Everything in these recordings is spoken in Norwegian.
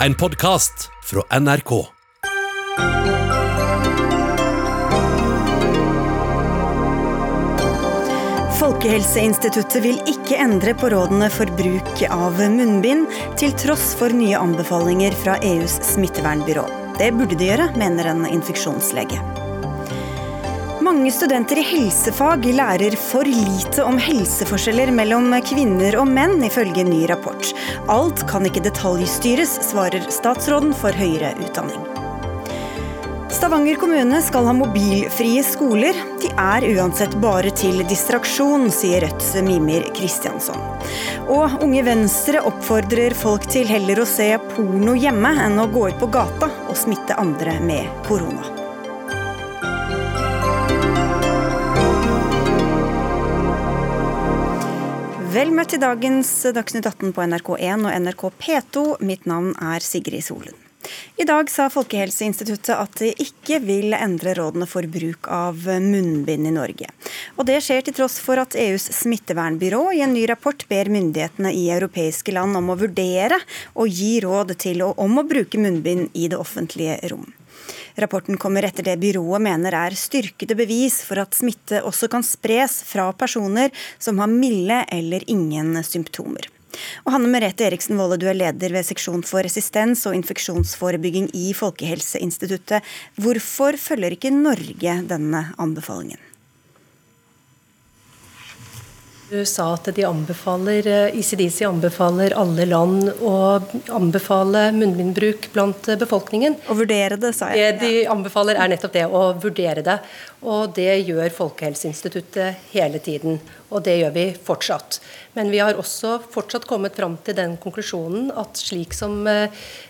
En podkast fra NRK. Folkehelseinstituttet vil ikke endre på rådene for bruk av munnbind, til tross for nye anbefalinger fra EUs smittevernbyrå. Det burde de gjøre, mener en infeksjonslege. Mange studenter i helsefag lærer for lite om helseforskjeller mellom kvinner og menn, ifølge en ny rapport. Alt kan ikke detaljstyres, svarer statsråden for høyere utdanning. Stavanger kommune skal ha mobilfrie skoler. De er uansett bare til distraksjon, sier Rødts Mimir Kristiansson. Og Unge Venstre oppfordrer folk til heller å se porno hjemme enn å gå ut på gata og smitte andre med korona. Vel møtt til dagens Dagsnytt 18 på NRK1 og NRK P2. Mitt navn er Sigrid Solund. I dag sa Folkehelseinstituttet at de ikke vil endre rådene for bruk av munnbind i Norge. Og Det skjer til tross for at EUs smittevernbyrå i en ny rapport ber myndighetene i europeiske land om å vurdere og gi råd til og om å bruke munnbind i det offentlige rom. Rapporten kommer etter det byrået mener er styrkede bevis for at smitte også kan spres fra personer som har milde eller ingen symptomer. Og Hanne Merete Eriksen Wolle, du er leder ved seksjon for resistens og infeksjonsforebygging i Folkehelseinstituttet. Hvorfor følger ikke Norge denne anbefalingen? Du sa at de anbefaler, ICDC anbefaler alle land å anbefale munnbindbruk blant befolkningen. Å vurdere det, sa jeg. Det de anbefaler er nettopp det, å vurdere det. Og det gjør Folkehelseinstituttet hele tiden. Og det gjør vi fortsatt. Men vi har også fortsatt kommet fram til den konklusjonen at slik som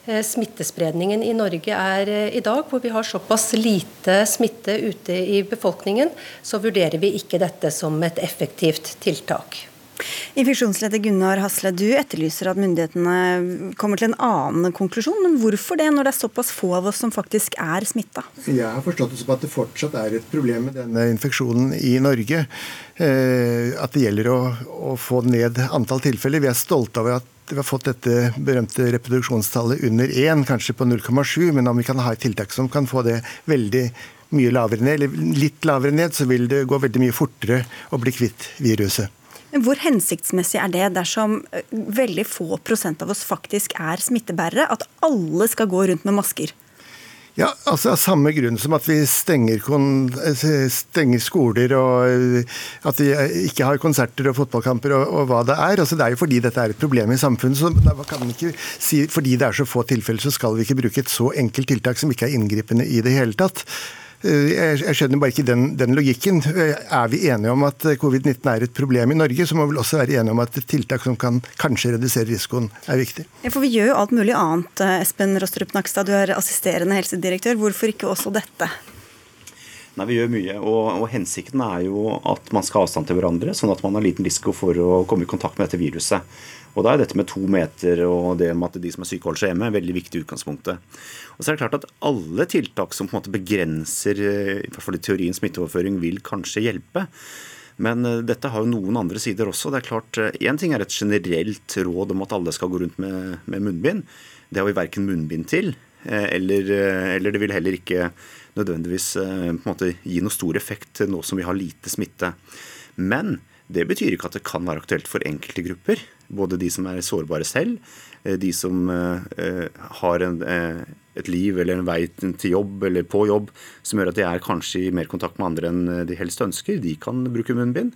smittespredningen i Norge er i dag, hvor vi har såpass lite smitte ute i befolkningen, så vurderer vi ikke dette som et effektivt tiltak. Infeksjonsleder Gunnar Hasle, du etterlyser at myndighetene kommer til en annen konklusjon. Men hvorfor det, når det er såpass få av oss som faktisk er smitta? Jeg har forstått det som at det fortsatt er et problem med denne infeksjonen i Norge. At det gjelder å, å få ned antall tilfeller. Vi er stolte over at vi har fått dette berømte reproduksjonstallet under 1, kanskje på 0,7. Men om vi kan ha et tiltak som kan få det veldig mye lavere ned, eller litt lavere ned, så vil det gå veldig mye fortere å bli kvitt viruset. Hvor hensiktsmessig er det dersom veldig få prosent av oss faktisk er smittebærere, at alle skal gå rundt med masker? Ja, altså Av samme grunn som at vi stenger, stenger, skoler og at vi ikke har konserter og fotballkamper og, og, hva det er. Altså Det er jo fordi dette er et problem i samfunnet. så da kan man ikke si Fordi det er så få tilfeller, så skal vi ikke bruke et så enkelt tiltak som ikke er inngripende i det hele tatt. Jeg skjønner bare ikke den, den, logikken. Er vi enige om at covid-19 er et problem i Norge, så må vi vel også være enige om at tiltak som kan kanskje redusere risikoen, er viktig. Ja, for Vi gjør jo alt mulig annet. Espen Rostrup Nakstad, du er assisterende helsedirektør. Hvorfor ikke også dette? Nei, Vi gjør mye, og, og, hensikten er jo at man skal ha avstand til hverandre, sånn at man har liten risiko for å komme i kontakt med dette viruset. Og Da er dette med to meter og det med at de som er syke holder seg hjemme, veldig viktig i utgangspunktet. Og så er det klart at Alle tiltak som på en måte begrenser i hvert fall i teorien smitteoverføring, vil kanskje hjelpe. Men dette har jo noen andre sider også. Det er klart, Én ting er et generelt råd om at alle skal gå rundt med, med munnbind. Det har vi verken munnbind til, eller, eller det vil heller ikke nødvendigvis på en måte gi noe stor effekt nå som vi har lite smitte. Men det betyr ikke at det kan være aktuelt for enkelte grupper. Både de som er sårbare selv, de som har en, et liv eller en vei til jobb eller på jobb som gjør at de er kanskje i mer kontakt med andre enn de helst ønsker. De kan bruke munnbind.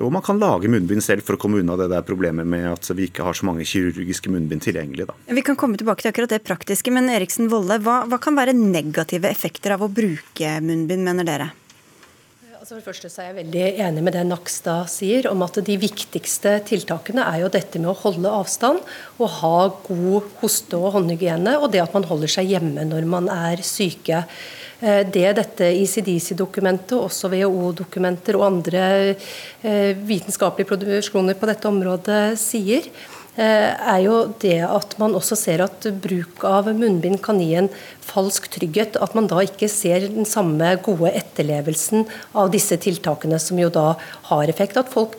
Og man kan lage munnbind selv for å komme unna det der problemet med at vi ikke har så mange kirurgiske munnbind tilgjengelig. Da. Vi kan komme tilbake til akkurat det praktiske, men Eriksen Wolle, hva, hva kan være negative effekter av å bruke munnbind, mener dere? Altså for det første så er jeg veldig enig med det Nakstad sier, om at de viktigste tiltakene er jo dette med å holde avstand og ha god hoste- og håndhygiene, og det at man holder seg hjemme når man er syke. Det dette ICDC-dokumentet, også WHO-dokumenter og andre vitenskapelige produksjoner på dette området sier, er jo det at man også ser at bruk av munnbind kan gi en falsk trygghet. At man da ikke ser den samme gode etterlevelsen av disse tiltakene, som jo da har effekt. At folk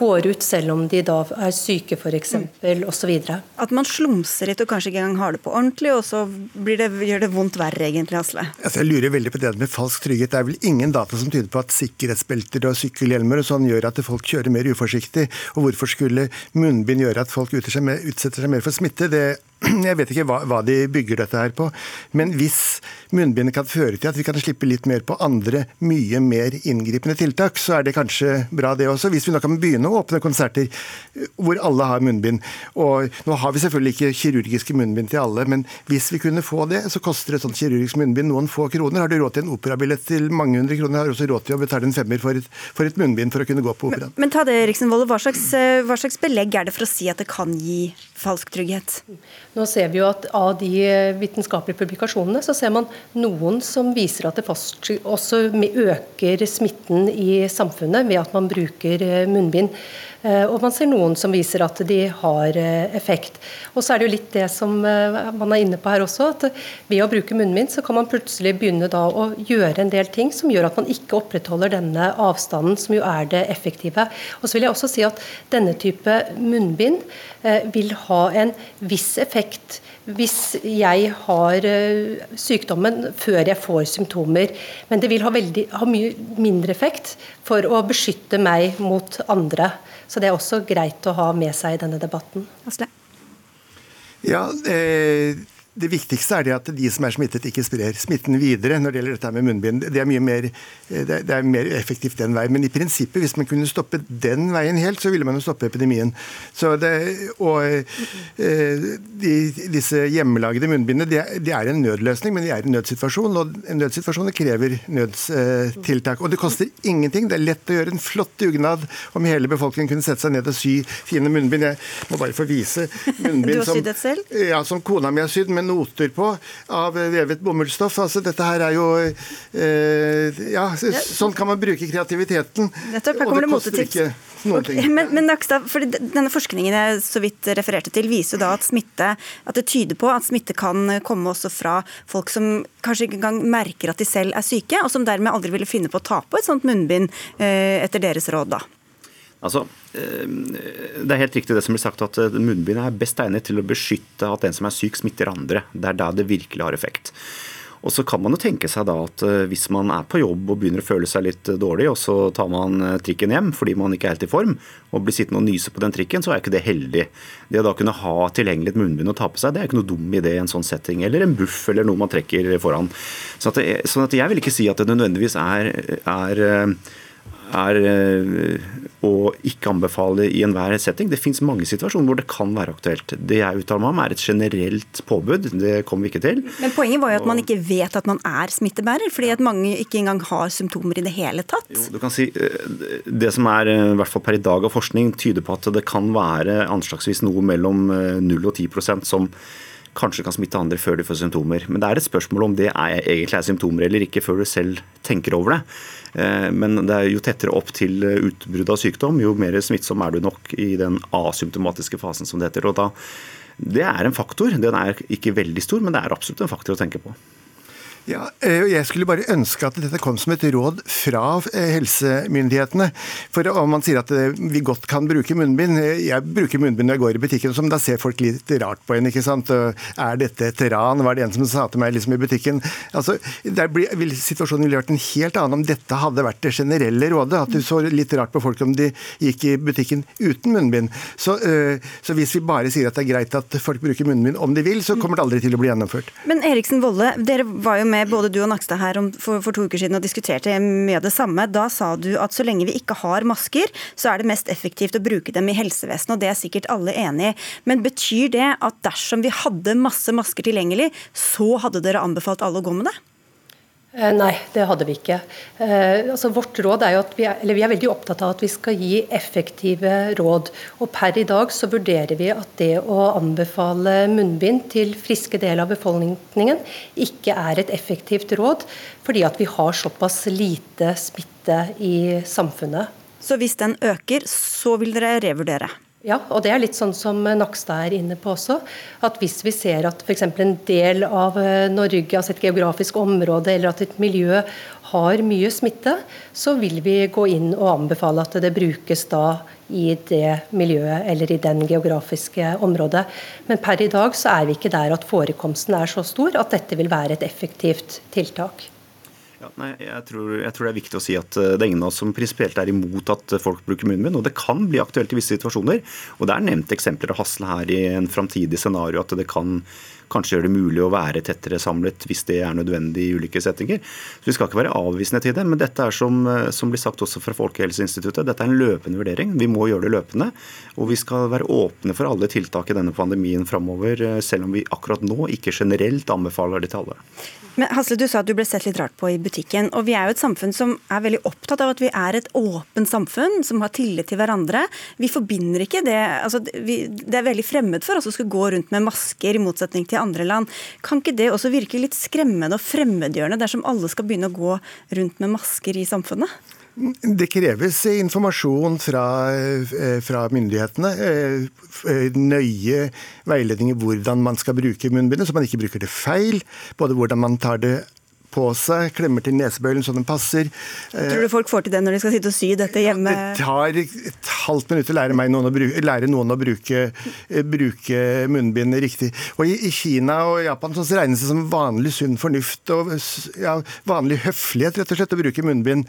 går ut selv om de da er syke f.eks. Mm. osv. At man slumser litt og kanskje ikke engang har det på ordentlig, og så det, gjør det vondt verre egentlig, Asle? Altså, jeg lurer veldig på det med falsk trygghet. Det er vel ingen data som tyder på at sikkerhetsbelter og sykkelhjelmer og sånn gjør at folk kjører mer uforsiktig. Og hvorfor skulle munnbind gjøre at folk utsetter seg mer for smitte? Det Jeg vet ikke hva, hva, de bygger dette her på. Men hvis munnbindet kan føre til at vi kan slippe litt mer på andre, mye mer inngripende tiltak, så er det kanskje bra det også. Hvis vi nå kan begynne å åpne konserter eh, hvor alle har munnbind. Og nå har vi selvfølgelig ikke kirurgiske munnbind til alle, men hvis vi kunne få det, så koster et sånt kirurgisk munnbind noen få kroner. Har du råd til en operabillett til mange hundre kroner, har du også råd til å betale en femmer for et, for et munnbind for å kunne gå på operaen. Men, men ta det, Eriksen Wolle, hva, eh, hva slags belegg er det for å si at det kan gi falsk trygghet? Nå ser vi jo at Av de vitenskapelige publikasjonene så ser man noen som viser at det også øker smitten i samfunnet ved at man bruker eh, munnbind. Eh, og man ser noen som viser at de har eh, effekt. Og så er det jo litt det som eh, man er inne på her også, at ved å bruke munnbind så kan man plutselig begynne da å gjøre en del ting som gjør at man ikke opprettholder denne avstanden, som jo er det effektive. Og så vil jeg også si at denne type munnbind vil ha en viss effekt hvis jeg har sykdommen før jeg får symptomer. Men det vil ha, veldig, ha mye mindre effekt for å beskytte meg mot andre. Så det er også greit å ha med seg i denne debatten. Asle? Ja, eh, det viktigste er det at de som er smittet, ikke sprer smitten videre når det gjelder dette med munnbind. Det er mye mer, eh, det er mer effektivt den veien. Men i prinsippet, hvis man kunne stoppe den veien helt, så ville man jo stoppe epidemien. Så Det, og eh, de, disse hjemmelagde munnbindene de, de, er en nødløsning, men de er en nødsituasjon. Og en nødsituasjon krever nødstiltak. Og det koster ingenting. Det er lett å gjøre en flott dugnad om hele befolkningen kunne sette seg ned og sy fine munnbind. Jeg må bare få vise munnbind som, ja, som kona mi har sydd. men noter på av vevet bomullsstoff. Altså, dette her er jo eh, Ja, sånn kan man bruke kreativiteten. Nettopp, her kommer det motetips. Okay, men, men Nakstad, for denne Forskningen jeg så vidt refererte til, viser da at smitte, at det tyder på at smitte kan komme også fra folk som kanskje ikke engang merker at de selv er syke, og som dermed aldri ville finne på å ta på et sånt munnbind eh, etter deres råd. da. Altså, eh, Det er helt riktig det som blir sagt at eh, munnbind er best egnet til å beskytte at den som er syk, smitter andre. Det er da det virkelig har effekt. Og så kan man jo tenke seg da at eh, hvis man er på jobb og begynner å føle seg litt dårlig, og så tar man trikken hjem fordi man ikke er helt i form, og blir sittende og nyse på den trikken, så er ikke det heldig. Det å da kunne ha tilgjengelig et munnbind å ta på seg, det er ikke noe dum idé i en sånn setting. Eller en buff eller noe man trekker foran. Så, at det, sånn at jeg vil ikke si at det nødvendigvis er, er er eh, å ikke anbefale i enhver setting. Det finnes mange situasjoner hvor det kan være aktuelt. Det jeg uttaler meg om er et generelt påbud. Det kommer vi ikke til. Men poenget var jo at man ikke vet at man er smittebærer, fordi at mange ikke engang har symptomer i det hele tatt. Jo, du kan si eh, Det som er eh, i hvert fall per i dag av forskning, tyder på at det kan være anslagsvis noe mellom 0 og 10% som kanskje kan smitte andre før de får symptomer. Men det er et spørsmål om det er, egentlig er symptomer eller ikke, før du selv tenker over det. Eh, men det er jo tettere opp til utbrudd av sykdom, jo mer smittsom er du nok i den asymptomatiske fasen, som det heter. Og da, det er en faktor. Den er ikke veldig stor, men det er absolutt en faktor å tenke på. Ja, eh, Jeg skulle bare ønske at dette kom som et råd fra eh, helsemyndighetene. For om man sier at eh, vi godt kan bruke munnbind Jeg bruker munnbind når jeg går i butikken, som da ser folk litt rart på en. ikke sant? Er dette et ran? Var det en som sa til meg liksom i butikken? Altså, der blir, Situasjonen ville vært en helt annen om dette hadde vært det generelle rådet. At du så litt rart på folk om de gikk i butikken uten munnbind. Så, så hvis vi bare sier at det er greit at folk bruker munnbind om de vil, så kommer det aldri til å bli gjennomført. Men Eriksen Volle, dere var jo med både du og Nakstad her for, for, to uker siden og diskuterte mye av det samme. Da sa du at så lenge vi ikke har masker, så er det mest effektivt å bruke dem i helsevesenet. og Det er sikkert alle enig i. Men betyr det at dersom vi hadde masse masker tilgjengelig, så hadde dere anbefalt alle å gå med det? Eh, nei, det hadde vi ikke. Eh, altså vårt råd er jo at vi er, vi er veldig opptatt av at vi skal gi effektive råd. Og Per i dag så vurderer vi at det å anbefale munnbind til friske deler av befolkningen ikke er et effektivt råd, fordi at vi har såpass lite smitte i samfunnet. Så hvis den øker, så vil dere revurdere? Ja, og det er litt sånn som Nakstad er inne på også. At hvis vi ser at f.eks. en del av eh, Norge, altså et geografisk område eller at et miljø har mye smitte, så vil vi gå inn og anbefale at det brukes da i det miljøet eller i den geografiske området. Men per i dag så er vi ikke der at forekomsten er så stor at dette vil være et effektivt tiltak. Ja, nei, jeg tror, jeg tror, det er viktig å si at eh, det er ingen av oss som prinsipielt er imot at folk bruker munnbind. Og det kan bli aktuelt i visse situasjoner. Og det er nevnt eksempler av Hasle her i en framtidig scenario at det kan kanskje gjør det mulig å være tettere samlet hvis det er nødvendig i ulike settinger. Så Vi skal ikke være avvisende til det, men dette er som, eh, som blir sagt også fra Folkehelseinstituttet, dette er en løpende vurdering. Vi må gjøre det løpende. Og vi skal være åpne for alle tiltak i denne pandemien framover, eh, selv om vi akkurat nå ikke generelt anbefaler det til alle. Men Hasle, Du sa at du ble sett litt rart på i butikken. og Vi er jo et samfunn som er veldig opptatt av at vi er et åpent samfunn, som har tillit til hverandre. Vi forbinder ikke det altså, vi, Det er veldig fremmed for oss å skulle gå rundt med masker, i motsetning til andre land. Kan ikke det også virke litt skremmende og fremmedgjørende dersom alle skal begynne å gå rundt med masker i samfunnet? Det kreves informasjon fra, eh, fra, myndighetene. Eh, nøye veiledning i hvordan man skal bruke munnbindet, så man ikke bruker det feil. Både hvordan man tar det på seg, klemmer til nesebøylen så den passer. Tror du folk får til det når de skal sitte og sy dette hjemme? Det tar et halvt minutt å lære, noen å bruke, lære noen å bruke, eh, bruke munnbind riktig. Og i, Kina og Japan så regnes det som vanlig sunn fornuft og ja, vanlig høflighet rett og slett å bruke munnbind.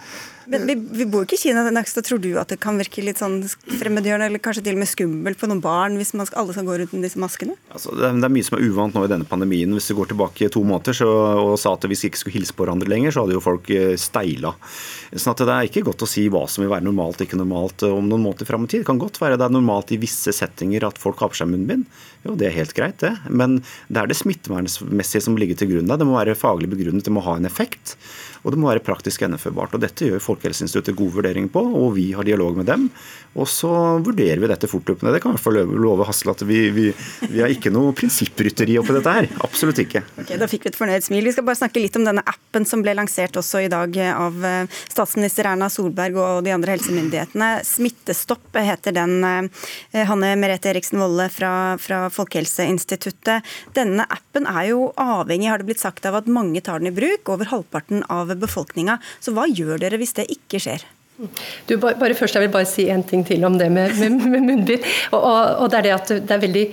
Men vi, vi bor ikke i Kina, Nakstad. Tror du at det kan virke litt sånn fremmedgjørende eller kanskje til og med skummelt på noen barn hvis man skal, alle skal gå rundt med disse maskene? Altså, det, er, det, er, mye som er uvant nå i denne pandemien. Hvis du går tilbake to måneder så, og sa at hvis vi ikke skulle hilse på hverandre lenger, så hadde jo folk eh, steila. Sånn at Det er ikke godt å si hva som vil være normalt ikke normalt eh, om noen måneder fram i tid. Det kan godt være det er normalt i visse settinger at folk har på seg munnbind. Jo, det er helt greit, det. Men det er det smittevernmessige som ligger til grunn. Det må være faglig begrunnet, det må ha en effekt. Og det må være praktisk gjennomførbart. og Dette gjør Folkehelseinstituttet god vurdering på, og vi har dialog med dem. Og så vurderer vi dette fortløpende. Det kan i hvert fall love Hasle at vi, vi, vi, har ikke noe prinsipprytteri oppi dette her. Absolutt ikke. Okay, Da fikk vi et fornøyd smil. Vi skal bare snakke litt om denne appen som ble lansert også i dag av eh, statsminister Erna Solberg og de andre helsemyndighetene. Smittestopp heter den. Eh, Hanne Merete Eriksen Wolle fra, fra Folkehelseinstituttet. Denne appen er jo avhengig, har det blitt sagt, av at mange tar den i bruk. Over halvparten av befolkninga. Så hva gjør dere hvis det ikke skjer? Du, bare først, Jeg vil bare si en ting til om det med, med, med munnbind. Og, og, og, Det er det at det er veldig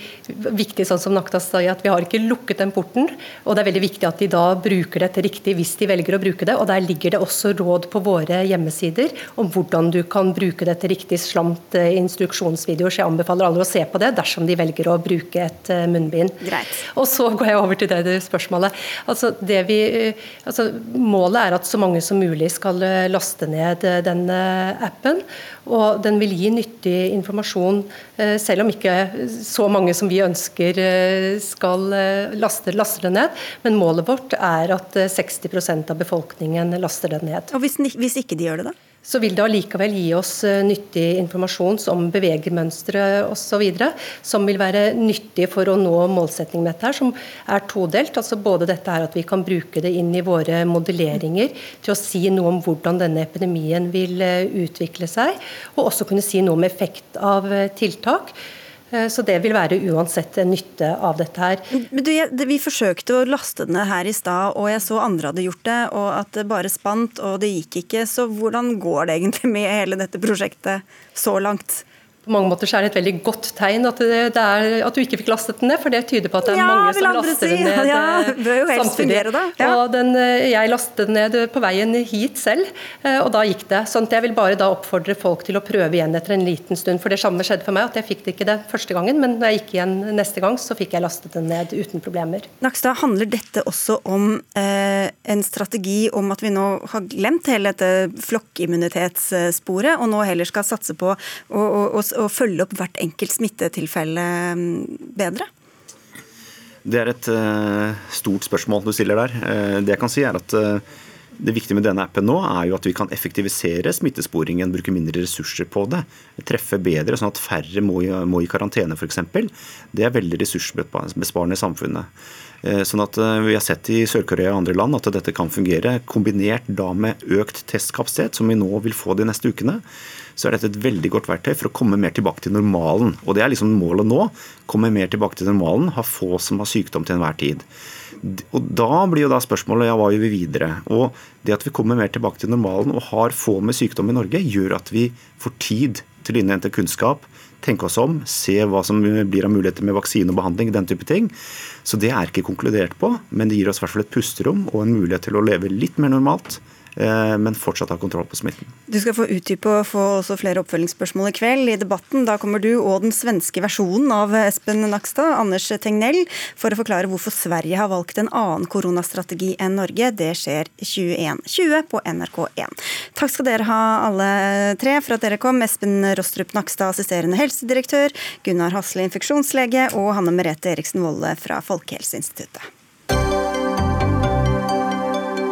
viktig sånn som Naktas sa, at vi har ikke lukket den porten. og Det er veldig viktig at de da bruker dette riktig hvis de velger å bruke det. og Der ligger det også råd på våre hjemmesider om hvordan du kan bruke dette riktig slamt eh, instruksjonsvideoer. Så jeg anbefaler alle å se på det dersom de velger å bruke et eh, munnbind. Greit. Og Så går jeg over til det, det spørsmålet. Altså, det vi, eh, altså, målet er at så mange som mulig skal laste ned den appen. Og den vil gi nyttig informasjon, eh, selv om ikke så mange som vi ønsker eh, skal eh, laste, laste det ned. Men målet vårt er at 60% av befolkningen laster det ned. Og hvis, hvis ikke de gjør det, da? Så vil det allikevel gi oss eh, nyttig informasjon som bevegermønstre osv. Som vil være nyttig for å nå målsettingen med dette, her, som er todelt. altså Både dette er at vi kan bruke det inn i våre modelleringer til å si noe om hvordan denne epidemien vil eh, utvikle seg, og også kunne si noe om effekt av eh, tiltak. Eh, så det vil være uansett nytte av dette her. Men du, Vi forsøkte å laste den her i stad, og jeg så andre hadde gjort det, og at det bare spant, og det gikk ikke. Så hvordan går det egentlig med hele dette prosjektet så langt? På mange måter så er det et veldig godt tegn at, det, det er, at du ikke fikk lastet den ned, for det tyder på at det er ja, mange som laster den ned ja, det bør jo helst fungere da. Ja. Og den, eh, jeg lastet den ned på veien hit selv, eh, og da gikk det. Sånn at jeg vil bare da oppfordre folk til å prøve igjen etter en liten stund. For det samme skjedde for meg, at jeg fikk det ikke det første gangen, men når jeg gikk igjen neste gang, så fikk jeg lastet den ned uten problemer. Nakstad, handler dette også om eh, en strategi om at vi nå har glemt hele dette flokkimmunitetssporet, og nå heller skal satse på å, å, følge opp hvert enkelt smittetilfelle mm, bedre? Det er et uh, stort spørsmål du stiller der. Uh, det jeg kan si er at uh, det viktige med denne appen nå er jo at vi kan effektivisere smittesporingen, bruke mindre ressurser på det. Treffe bedre, sånn at færre må må i karantene f.eks. Det er veldig ressursbesparende i samfunnet. Sånn at Vi har sett i Sør-Korea og andre land at dette kan fungere, kombinert da med økt testkapasitet, som vi nå vil få de neste ukene så er dette et veldig godt verktøy for å komme mer tilbake til normalen. Og det er liksom målet nå. Komme mer tilbake til normalen, ha få som har sykdom til enhver tid. Og Da blir jo da spørsmålet ja, hva gjør vi videre? Og Det at vi kommer mer tilbake til normalen og har få med sykdom i Norge, gjør at vi får tid til å innhente kunnskap, tenke oss om, se hva som blir av muligheter med vaksine og behandling, den type ting. Så det er ikke konkludert på, men det gir oss i hvert fall et pusterom og en mulighet til å leve litt mer normalt men fortsatt ha kontroll på smitten. Du skal få utdype og få også flere oppfølgingsspørsmål i kveld i debatten. Da kommer du og den svenske versjonen av Espen Nakstad, Anders Tegnell, for å forklare hvorfor Sverige har valgt en annen koronastrategi enn Norge. Det skjer 21.20 på NRK1. Takk skal dere ha alle tre for at dere kom. Espen Rostrup Nakstad, assisterende helsedirektør, Gunnar Hasle, infeksjonslege, og Hanne Merete Eriksen Wolle fra Folkehelseinstituttet.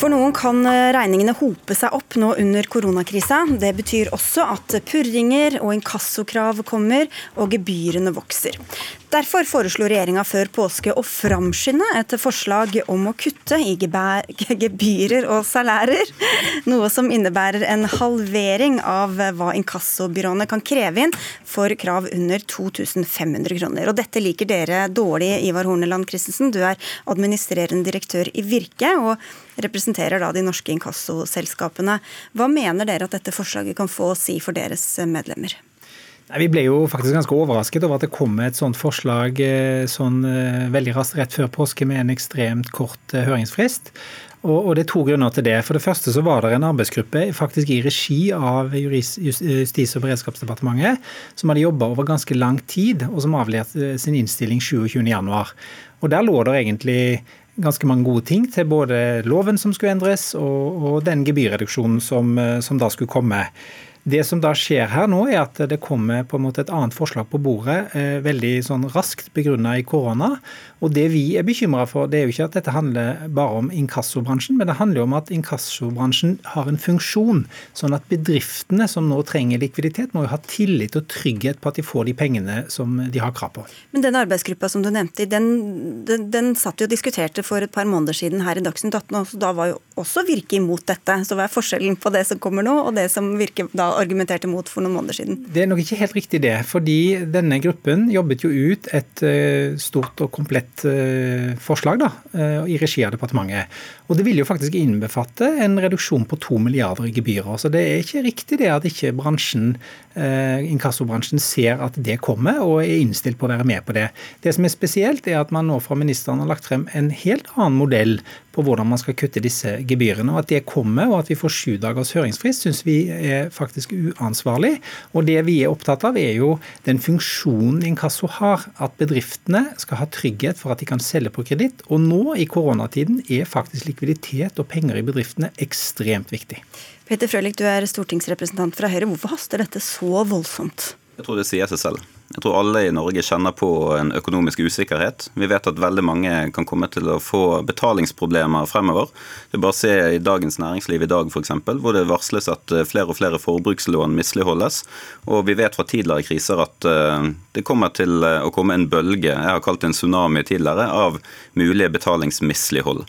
For noen kan regningene hope seg opp nå under koronakrisa. Det betyr også at purringer og inkassokrav kommer, og gebyrene vokser. Derfor foreslo regjeringa før påske å framskynde et forslag om å kutte i gebyrer og salærer. Noe som innebærer en halvering av hva inkassobyråene kan kreve inn for krav under 2500 kroner. Og dette liker dere dårlig, Ivar Horneland Christensen. Du er administrerende direktør i Virke og representerer da de norske inkassoselskapene. Hva mener dere at dette forslaget kan få å si for deres medlemmer? Vi ble jo faktisk ganske overrasket over at det kom et sånt forslag eh, sånn eh, veldig raskt rett før påske med en ekstremt kort eh, høringsfrist. Og, Det er to grunner til det. For det første så var det en arbeidsgruppe faktisk i regi av Justis- og beredskapsdepartementet som hadde jobba over ganske lang tid, og som avleverte sin innstilling 27.1. Og Der lå det egentlig ganske mange gode ting til både loven som skulle endres, og, og den gebyrreduksjonen som, som da skulle komme. Det som da skjer her nå, er at det kommer på en måte et annet forslag på bordet, eh, veldig sånn raskt begrunna i korona. Og Det vi er bekymra for, det er jo ikke at dette handler bare om inkassobransjen, men det handler jo om at inkassobransjen har en funksjon. Sånn at bedriftene som nå trenger likviditet, må jo ha tillit og trygghet på at de får de pengene som de har krav på. Men den arbeidsgruppa som du nevnte, den, den, den satt jo og diskuterte for et par måneder siden her i Dagsnytt 18, og da var jo også Virke imot dette. Så hva er forskjellen på det som kommer nå, og det som Virke da argumenterte mot for noen måneder siden? Det er nok ikke helt riktig det. Fordi denne gruppen jobbet jo ut et eh, stort og komplett eh, forslag da, eh, i regi av departementet. Og det vil jo faktisk innbefatte en reduksjon på to milliarder i gebyrer. Så det er ikke riktig det at ikke bransjen, inkassobransjen ser at det kommer og er innstilt på å være med på det. Det som er spesielt, er at man nå fra ministeren har lagt frem en helt annen modell på hvordan man skal kutte disse gebyrene. Og At det kommer, og at vi får sju dagers høringsfrist, syns vi er faktisk uansvarlig. Og Det vi er opptatt av, er jo den funksjonen inkasso har. At bedriftene skal ha trygghet for at de kan selge på kreditt. Og nå i koronatiden er faktisk likviditet og penger i bedriftene ekstremt viktig. Peter Frølich, du er stortingsrepresentant fra Høyre. Hvorfor haster dette så voldsomt? Jeg tror det sier seg selv. Jeg tror alle i Norge kjenner på en økonomisk usikkerhet. Vi vet at veldig mange kan komme til å få betalingsproblemer fremover. Det er bare å se i Dagens Næringsliv i dag f.eks., hvor det varsles at eh, flere og flere forbrukslån misligholdes. Og vi vet fra tidligere kriser at eh, det kommer til eh, å komme en bølge, jeg har kalt det en tsunami tidligere, av mulige betalingsmislighold.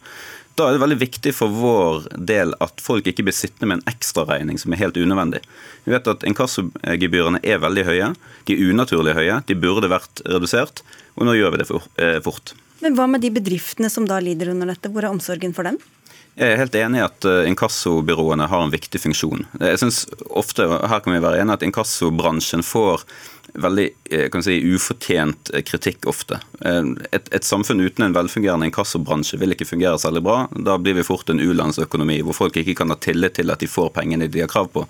Da er det veldig viktig for vår del at folk ikke blir sittende med en ekstraregning som er helt unødvendig. Vi vet at inkassogebyrene er veldig høye. De er unaturlig høye. De burde vært redusert. Og nå gjør vi det eh, fort. Men hva med de bedriftene som da lider under dette? Hvor er omsorgen for dem? Jeg er helt enig i at eh, inkassobyråene har en viktig funksjon. Jeg synes ofte, her kan vi være enige, at inkassobransjen får veldig eh, kan si, ufortjent eh, kritikk ofte. Et, et, samfunn uten en velfungerende inkassobransje vil ikke fungere særlig bra. Da blir vi fort en u-landsøkonomi hvor folk ikke kan ha tillit til at de får pengene de har krav på.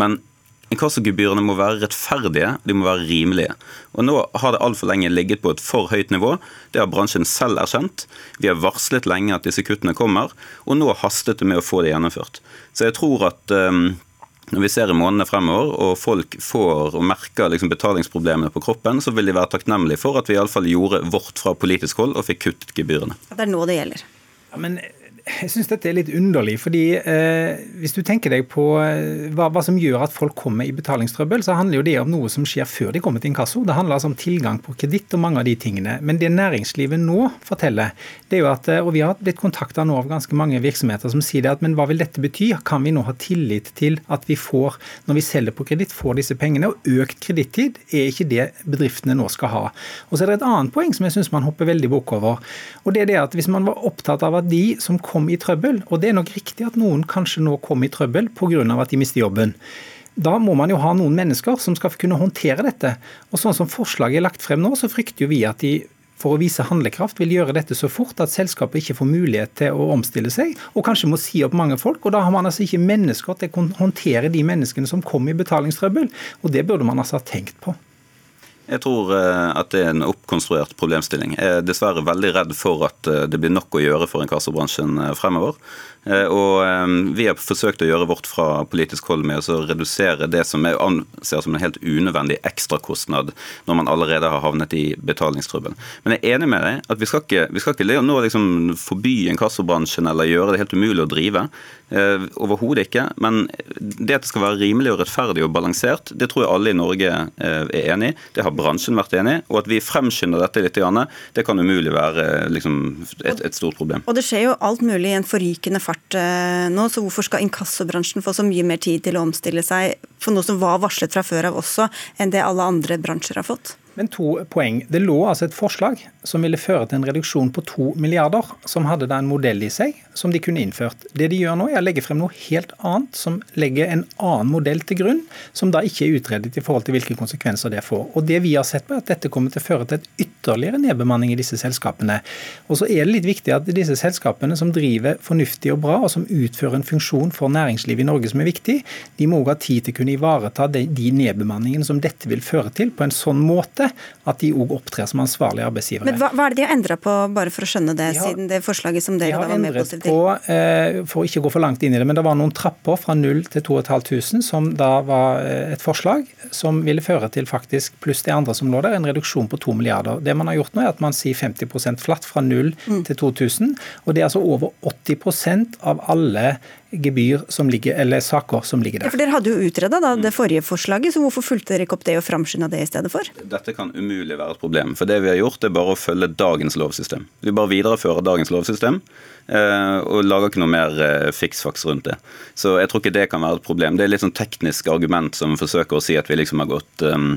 Men Inkassogebyrene må være rettferdige, de må være rimelige. Og Nå har det altfor lenge ligget på et for høyt nivå. Det har bransjen selv erkjent. Vi har varslet lenge at disse kuttene kommer, og nå hastet det med å få det gjennomført. Så jeg tror at um, når vi ser i månedene fremover, og folk får og merker liksom betalingsproblemene på kroppen, så vil de være takknemlige for at vi iallfall gjorde vårt fra politisk hold og fikk kuttet gebyrene. Det er nå det gjelder. Ja, men Jeg syns dette er litt underlig. fordi eh, Hvis du tenker deg på eh, hva, hva, som gjør at folk kommer i betalingstrøbbel, så handler jo det om noe som skjer før de kommer til inkasso. Det handler altså om tilgang på kreditt og mange av de tingene. Men det næringslivet nå forteller, det er jo at, eh, og vi har blitt kontakta nå av ganske mange virksomheter som sier det at men hva vil dette bety? Kan vi nå ha tillit til at vi får, når vi selger på kreditt, får disse pengene? Og økt kredittid er ikke det bedriftene nå skal ha. Og så er det et annet poeng som jeg syns man hopper veldig bukk over. Og det er det at hvis man var opptatt av at de som kom kom i trøbbel. Og det er nok riktig at noen kanskje nå kom i trøbbel pga. at de mister jobben. Da må man jo ha noen mennesker som skal kunne håndtere dette. Og sånn som forslaget er lagt frem nå, så frykter vi at de for å vise handlekraft vil gjøre dette så fort at selskapet ikke får mulighet til å omstille seg, og kanskje må si opp mange folk. og Da har man altså ikke mennesker til å håndtere de menneskene som kom i betalingstrøbbel. Og det burde man altså ha tenkt på. Jeg tror eh, at det er en oppkonstruert problemstilling. Jeg er dessverre veldig redd for at eh, det blir nok å gjøre for inkassobransjen eh, fremover. Og Vi har forsøkt å gjøre vårt fra politisk hold med å redusere det som jeg anser som en helt unødvendig ekstrakostnad når man allerede har havnet i betalingstrøbbel. Men jeg er enig med deg at vi skal ikke, vi skal ikke nå liksom forby inkassobransjen eller gjøre det helt umulig å drive. Overhodet ikke. Men det at det skal være rimelig og rettferdig og balansert, det tror jeg alle i Norge er enig i. Det har bransjen vært enig. Og at vi fremskynder dette litt, det kan umulig være liksom, et, et, stort problem. Og det skjer jo alt mulig i en forrykende fart eh, nå, så hvorfor skal inkassobransjen få så mye mer tid til å omstille seg for noe som var varslet fra før av også, enn det alle andre bransjer har fått? Men to poeng. Det lå altså et forslag som ville føre til en reduksjon på to milliarder, som hadde da en modell i seg som de kunne innført. Det de gjør nå, er å legge frem noe helt annet, som legger en annen modell til grunn, som da ikke er utredet i forhold til hvilke konsekvenser det får. Og Det vi har sett på, er at dette kommer til å føre til et ytterligere nedbemanning i disse selskapene. Og så er det litt viktig at disse selskapene som driver fornuftig og bra, og som utfører en funksjon for næringslivet i Norge som er viktig, de må òg ha tid til å kunne ivareta de nedbemanningene som dette vil føre til, på en sånn måte at de òg opptrer som ansvarlige arbeidsgivere. Men hva, hva, er det de har endra på, bare for å skjønne det, har, siden det forslaget som dere da var med positivt til? På, eh, for å ikke gå for langt inn i det, men det var noen trapper fra 0 til 2500 som da var eh, et forslag som ville føre til faktisk, pluss det andre som lå der, en reduksjon på 2 milliarder. Det man har gjort nå er at man sier 50% flatt fra 0 mm. til 2000, og det er altså over 80% av alle gebyr som ligger, eller saker som ligger der. Ja, for Dere hadde jo utreda det forrige forslaget, så hvorfor fulgte dere ikke opp det og framskynda det i stedet for? Dette kan umulig være et problem. For det vi har gjort, er bare å følge dagens lovsystem. Vi bare viderefører dagens lovsystem eh, og lager ikke noe mer eh, fiksfaks rundt det. Så jeg tror ikke det kan være et problem. Det er litt sånn teknisk argument som forsøker å si at vi liksom har gått um,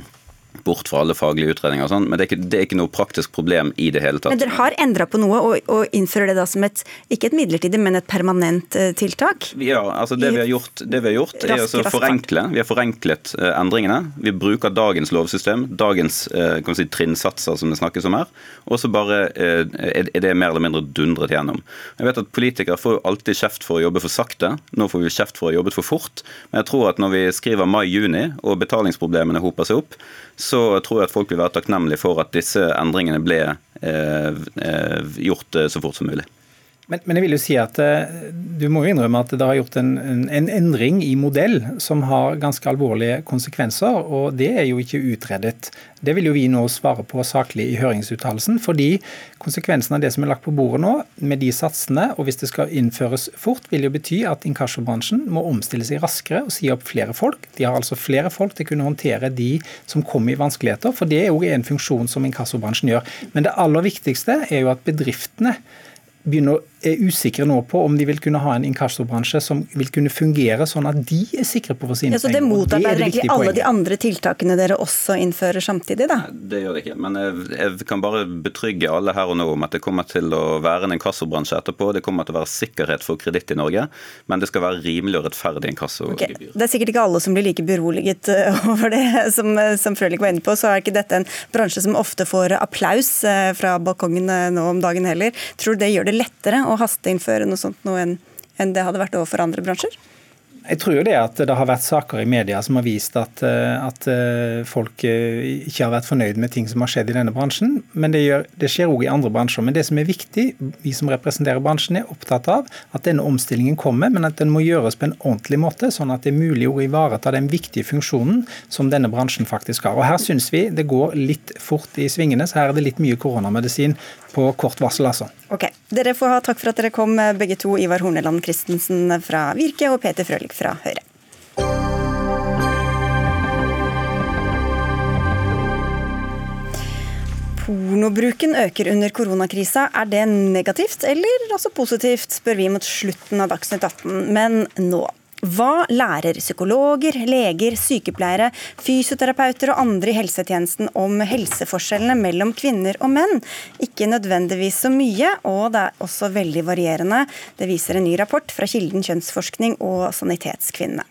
bort fra alle faglige utredninger og sånn, men det er, ikke, det er, ikke, noe praktisk problem i det hele tatt. Men dere har endra på noe og, og, innfører det da som et ikke et midlertidig, men et permanent uh, tiltak? Ja, altså det vi har gjort, det vi har gjort er å forenkle. Vi har forenklet uh, endringene. Vi bruker dagens lovsystem, dagens uh, si, trinnsatser som det snakkes om her, og så bare er det mer eller mindre dundret gjennom. Jeg vet at Politikere får jo alltid kjeft for å jobbe for sakte. Nå får vi kjeft for å jobbe for fort. Men jeg tror at når vi skriver mai-juni og betalingsproblemene hoper seg opp, så tror jeg at folk vil være takknemlige for at disse endringene ble eh, eh, gjort eh, så fort som mulig. Men, men, jeg vil jo si at du må jo innrømme at det har gjort en, en, en, endring i modell som har ganske alvorlige konsekvenser, og det er jo ikke utredet. Det vil jo vi nå svare på saklig i høringsuttalelsen, fordi konsekvensen av det som er lagt på bordet nå, med de satsene, og hvis det skal innføres fort, vil jo bety at inkassobransjen må omstille seg raskere og si opp flere folk. De har altså flere folk til å kunne håndtere de som kommer i vanskeligheter, for det er jo en funksjon som inkassobransjen gjør. Men det aller viktigste er jo at bedriftene begynner er usikre nå på om de vil kunne ha en inkassobransje som vil kunne fungere sånn at de er sikre på å få sine ja, så det motarbeider egentlig alle de andre tiltakene dere også innfører samtidig, da? Det gjør det ikke. Men jeg, jeg, kan bare betrygge alle her og nå om at det kommer til å være en inkassobransje etterpå. Det kommer til å være sikkerhet for kreditt i Norge, men det skal være rimelig og rettferdig inkassogebyr. Okay. Det er sikkert ikke alle som blir like beroliget eh, over det, som, som Frølich var inne på. Så er ikke dette en bransje som ofte får applaus eh, fra balkongen eh, nå om dagen heller. Tror du det gjør det lettere å hasteinnføre noe sånt noe enn, en det hadde vært overfor andre bransjer? Jeg tror jo det at det har vært saker i media som har vist at, eh, at eh, folk eh, ikke har vært fornøyd med ting som har skjedd i denne bransjen. Men det, gjør, det skjer òg i andre bransjer. Men det som er viktig, vi som representerer bransjen, er opptatt av at denne omstillingen kommer, men at den må gjøres på en ordentlig måte, sånn at det er mulig å ivareta den viktige funksjonen som denne bransjen faktisk har. Og Her syns vi det går litt fort i svingene, så her er det litt mye koronamedisin på kort varsel, altså. Ok, Dere får ha takk for at dere kom, begge to. Ivar Horneland Christensen fra Virke og Peter Frølich fra Høyre. Pornobruken øker under koronakrisa. Er det negativt eller også positivt, spør vi mot slutten av Dagsnytt 18. Men nå. Hva lærer psykologer, leger, sykepleiere, fysioterapeuter og andre i helsetjenesten om helseforskjellene mellom kvinner og menn? Ikke nødvendigvis så mye, og det er også veldig varierende. Det viser en ny rapport fra Kilden kjønnsforskning og Sanitetskvinnene.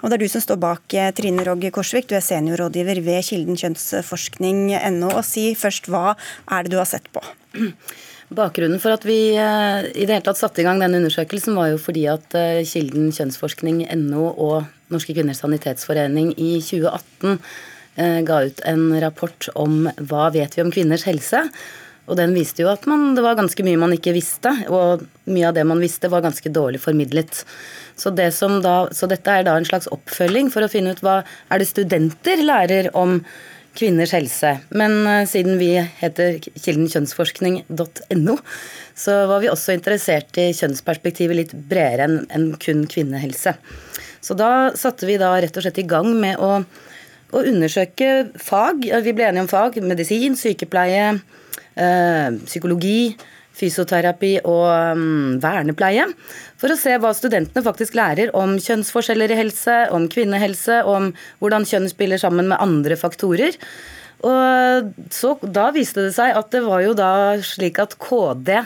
Og det er du som står bak, eh, Trine Rogg Korsvik, du er seniorrådgiver ved Kilden kjønnsforskning.no. Og si først, hva er det du har sett på? Bakgrunnen for at vi eh, i det hele tatt satte i gang denne undersøkelsen, var jo fordi at eh, Kilden kjønnsforskning, NO og Norske kvinners sanitetsforening i 2018 eh, ga ut en rapport om hva vet vi om kvinners helse. Og den viste jo at man, det var ganske mye man ikke visste, og mye av det man visste, var ganske dårlig formidlet. Så, det da, så dette er da en slags oppfølging for å finne ut hva er det studenter lærer om kvinners helse. Men uh, siden vi heter Kilden kjønnsforskning.no, så var vi også interessert i kjønnsperspektivet litt bredere enn en kun kvinnehelse. Så da satte vi da rett og slett i gang med å, å undersøke fag. Vi ble enige om fag. Medisin, sykepleie, øh, psykologi fysioterapi og um, vernepleie, for å se hva studentene faktisk lærer om kjønnsforskjeller i helse, om kvinnehelse, om hvordan kjønn spiller sammen med andre faktorer. Og så, Da viste det seg at det var jo da slik at KD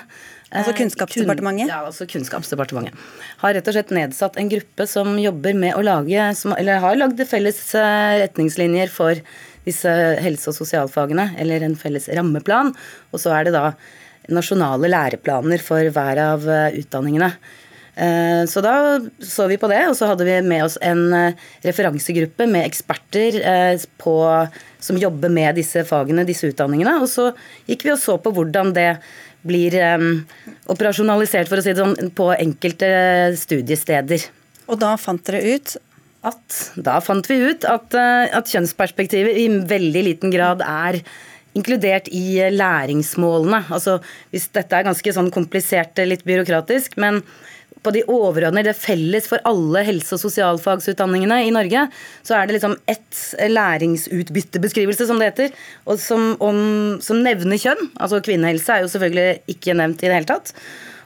Altså eh, Kunnskapsdepartementet? ja, altså Kunnskapsdepartementet. Har rett og slett nedsatt en gruppe som jobber med å lage som, Eller har lagd felles eh, retningslinjer for disse helse- og sosialfagene, eller en felles rammeplan. Og så er det da nasjonale læreplaner for hver av eh, utdanningene. Eh, så da så vi på det, og så hadde vi med oss en eh, referansegruppe med eksperter på, som jobber med disse fagene, disse utdanningene. Og så gikk vi og så på hvordan det blir operasjonalisert, for å si det sånn, på enkelte studiesteder. Og da fant dere ut at Da fant vi ut at, at kjønnsperspektivet i veldig liten grad er inkludert i læringsmålene. Altså, hvis Dette er ganske sånn komplisert, litt byråkratisk, men på de overordnede, det felles for alle helse- og sosialfagsutdanningene i Norge, så er det liksom ett læringsutbyttebeskrivelse, som det heter, som, om, som nevner kjønn. Altså kvinnehelse er jo selvfølgelig ikke nevnt i det hele tatt.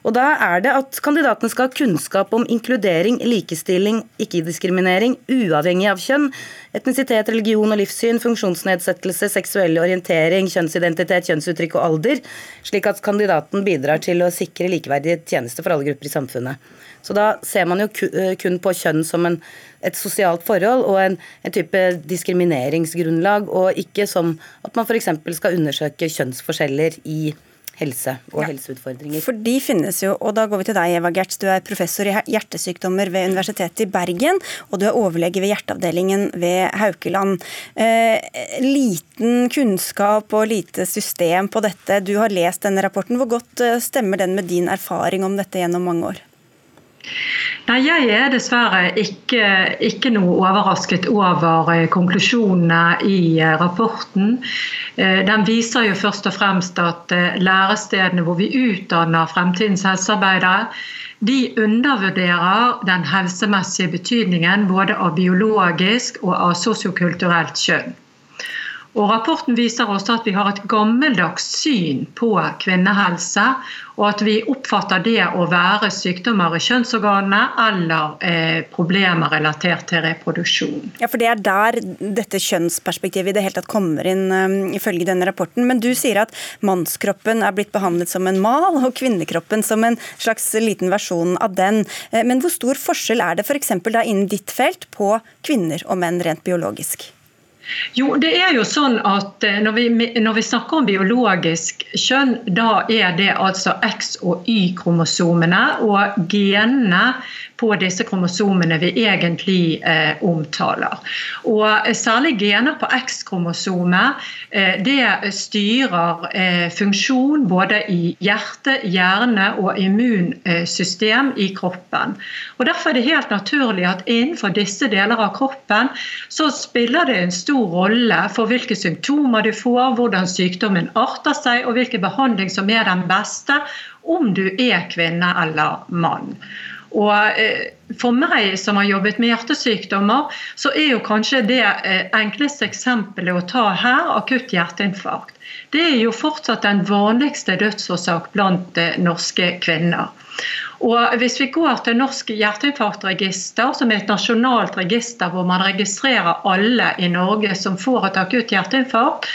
Og Da er det at kandidatene skal ha kunnskap om inkludering, likestilling, ikke-diskriminering, uavhengig av kjønn, etnisitet, religion og livssyn, funksjonsnedsettelse, seksuell orientering, kjønnsidentitet, kjønnsuttrykk og alder, slik at kandidaten bidrar til å sikre likeverdige tjenester for alle grupper i samfunnet. Så Da ser man jo eh, kun på kjønn som en, et sosialt forhold og en, en, type diskrimineringsgrunnlag, og ikke som at man f.eks. skal undersøke kjønnsforskjeller i helse og ja. helseutfordringer. For de finnes jo, og da går vi til deg, Eva Gertz. Du er professor i hjertesykdommer ved Universitetet i Bergen, og du er overlege ved hjerteavdelingen ved Haukeland. Eh, liten kunnskap og lite system på dette. Du har lest denne rapporten. Hvor godt eh, stemmer den med din erfaring om dette gjennom mange år? Nei, Jeg er dessverre ikke, ikke, noe overrasket over eh, konklusjonene i eh, rapporten. Eh, den viser jo først og fremst at lærestedene hvor vi utdanner fremtidens helsearbeidere, de undervurderer den helsemessige betydningen både av biologisk og av sosiokulturelt kjønn. Og Rapporten viser også at vi har et gammeldags syn på kvinnehelse, og at vi oppfatter det å være sykdommer i kjønnsorganene eller eh, problemer relatert til reproduksjon. Ja, for Det er der dette kjønnsperspektivet i det hele tatt kommer inn, um, ifølge denne rapporten. Men du sier at mannskroppen er blitt behandlet som en mal, og kvinnekroppen som en slags liten versjon av den. Eh, men hvor stor forskjell er det f.eks. innen ditt felt på kvinner og menn rent biologisk? Jo, det er jo sånn at eh, når vi, når vi, snakker om biologisk kjønn, da er det altså X- og Y-kromosomene og genene på disse kromosomene vi egentlig eh, omtaler. Og Særlig gener på X-kromosomet eh, det styrer eh, funksjon både i hjerte, hjerne og immunsystem i kroppen. Og Derfor er det helt naturlig at innenfor disse deler av kroppen så spiller det en stor rolle for hvilke symptomer du får, hvordan sykdommen arter seg og hvilken behandling som er den beste om du er kvinne eller mann. Og eh, For meg som har jobbet med hjertesykdommer, så er jo kanskje det eh, enkleste eksempelet å ta her akutt hjerteinfarkt. Det er jo fortsatt den vanligste dødsårsak blant eh, norske kvinner. Og Hvis vi går til Norsk hjerteinfarktregister, som er et nasjonalt register hvor man registrerer alle i Norge som får et akutt hjerteinfarkt,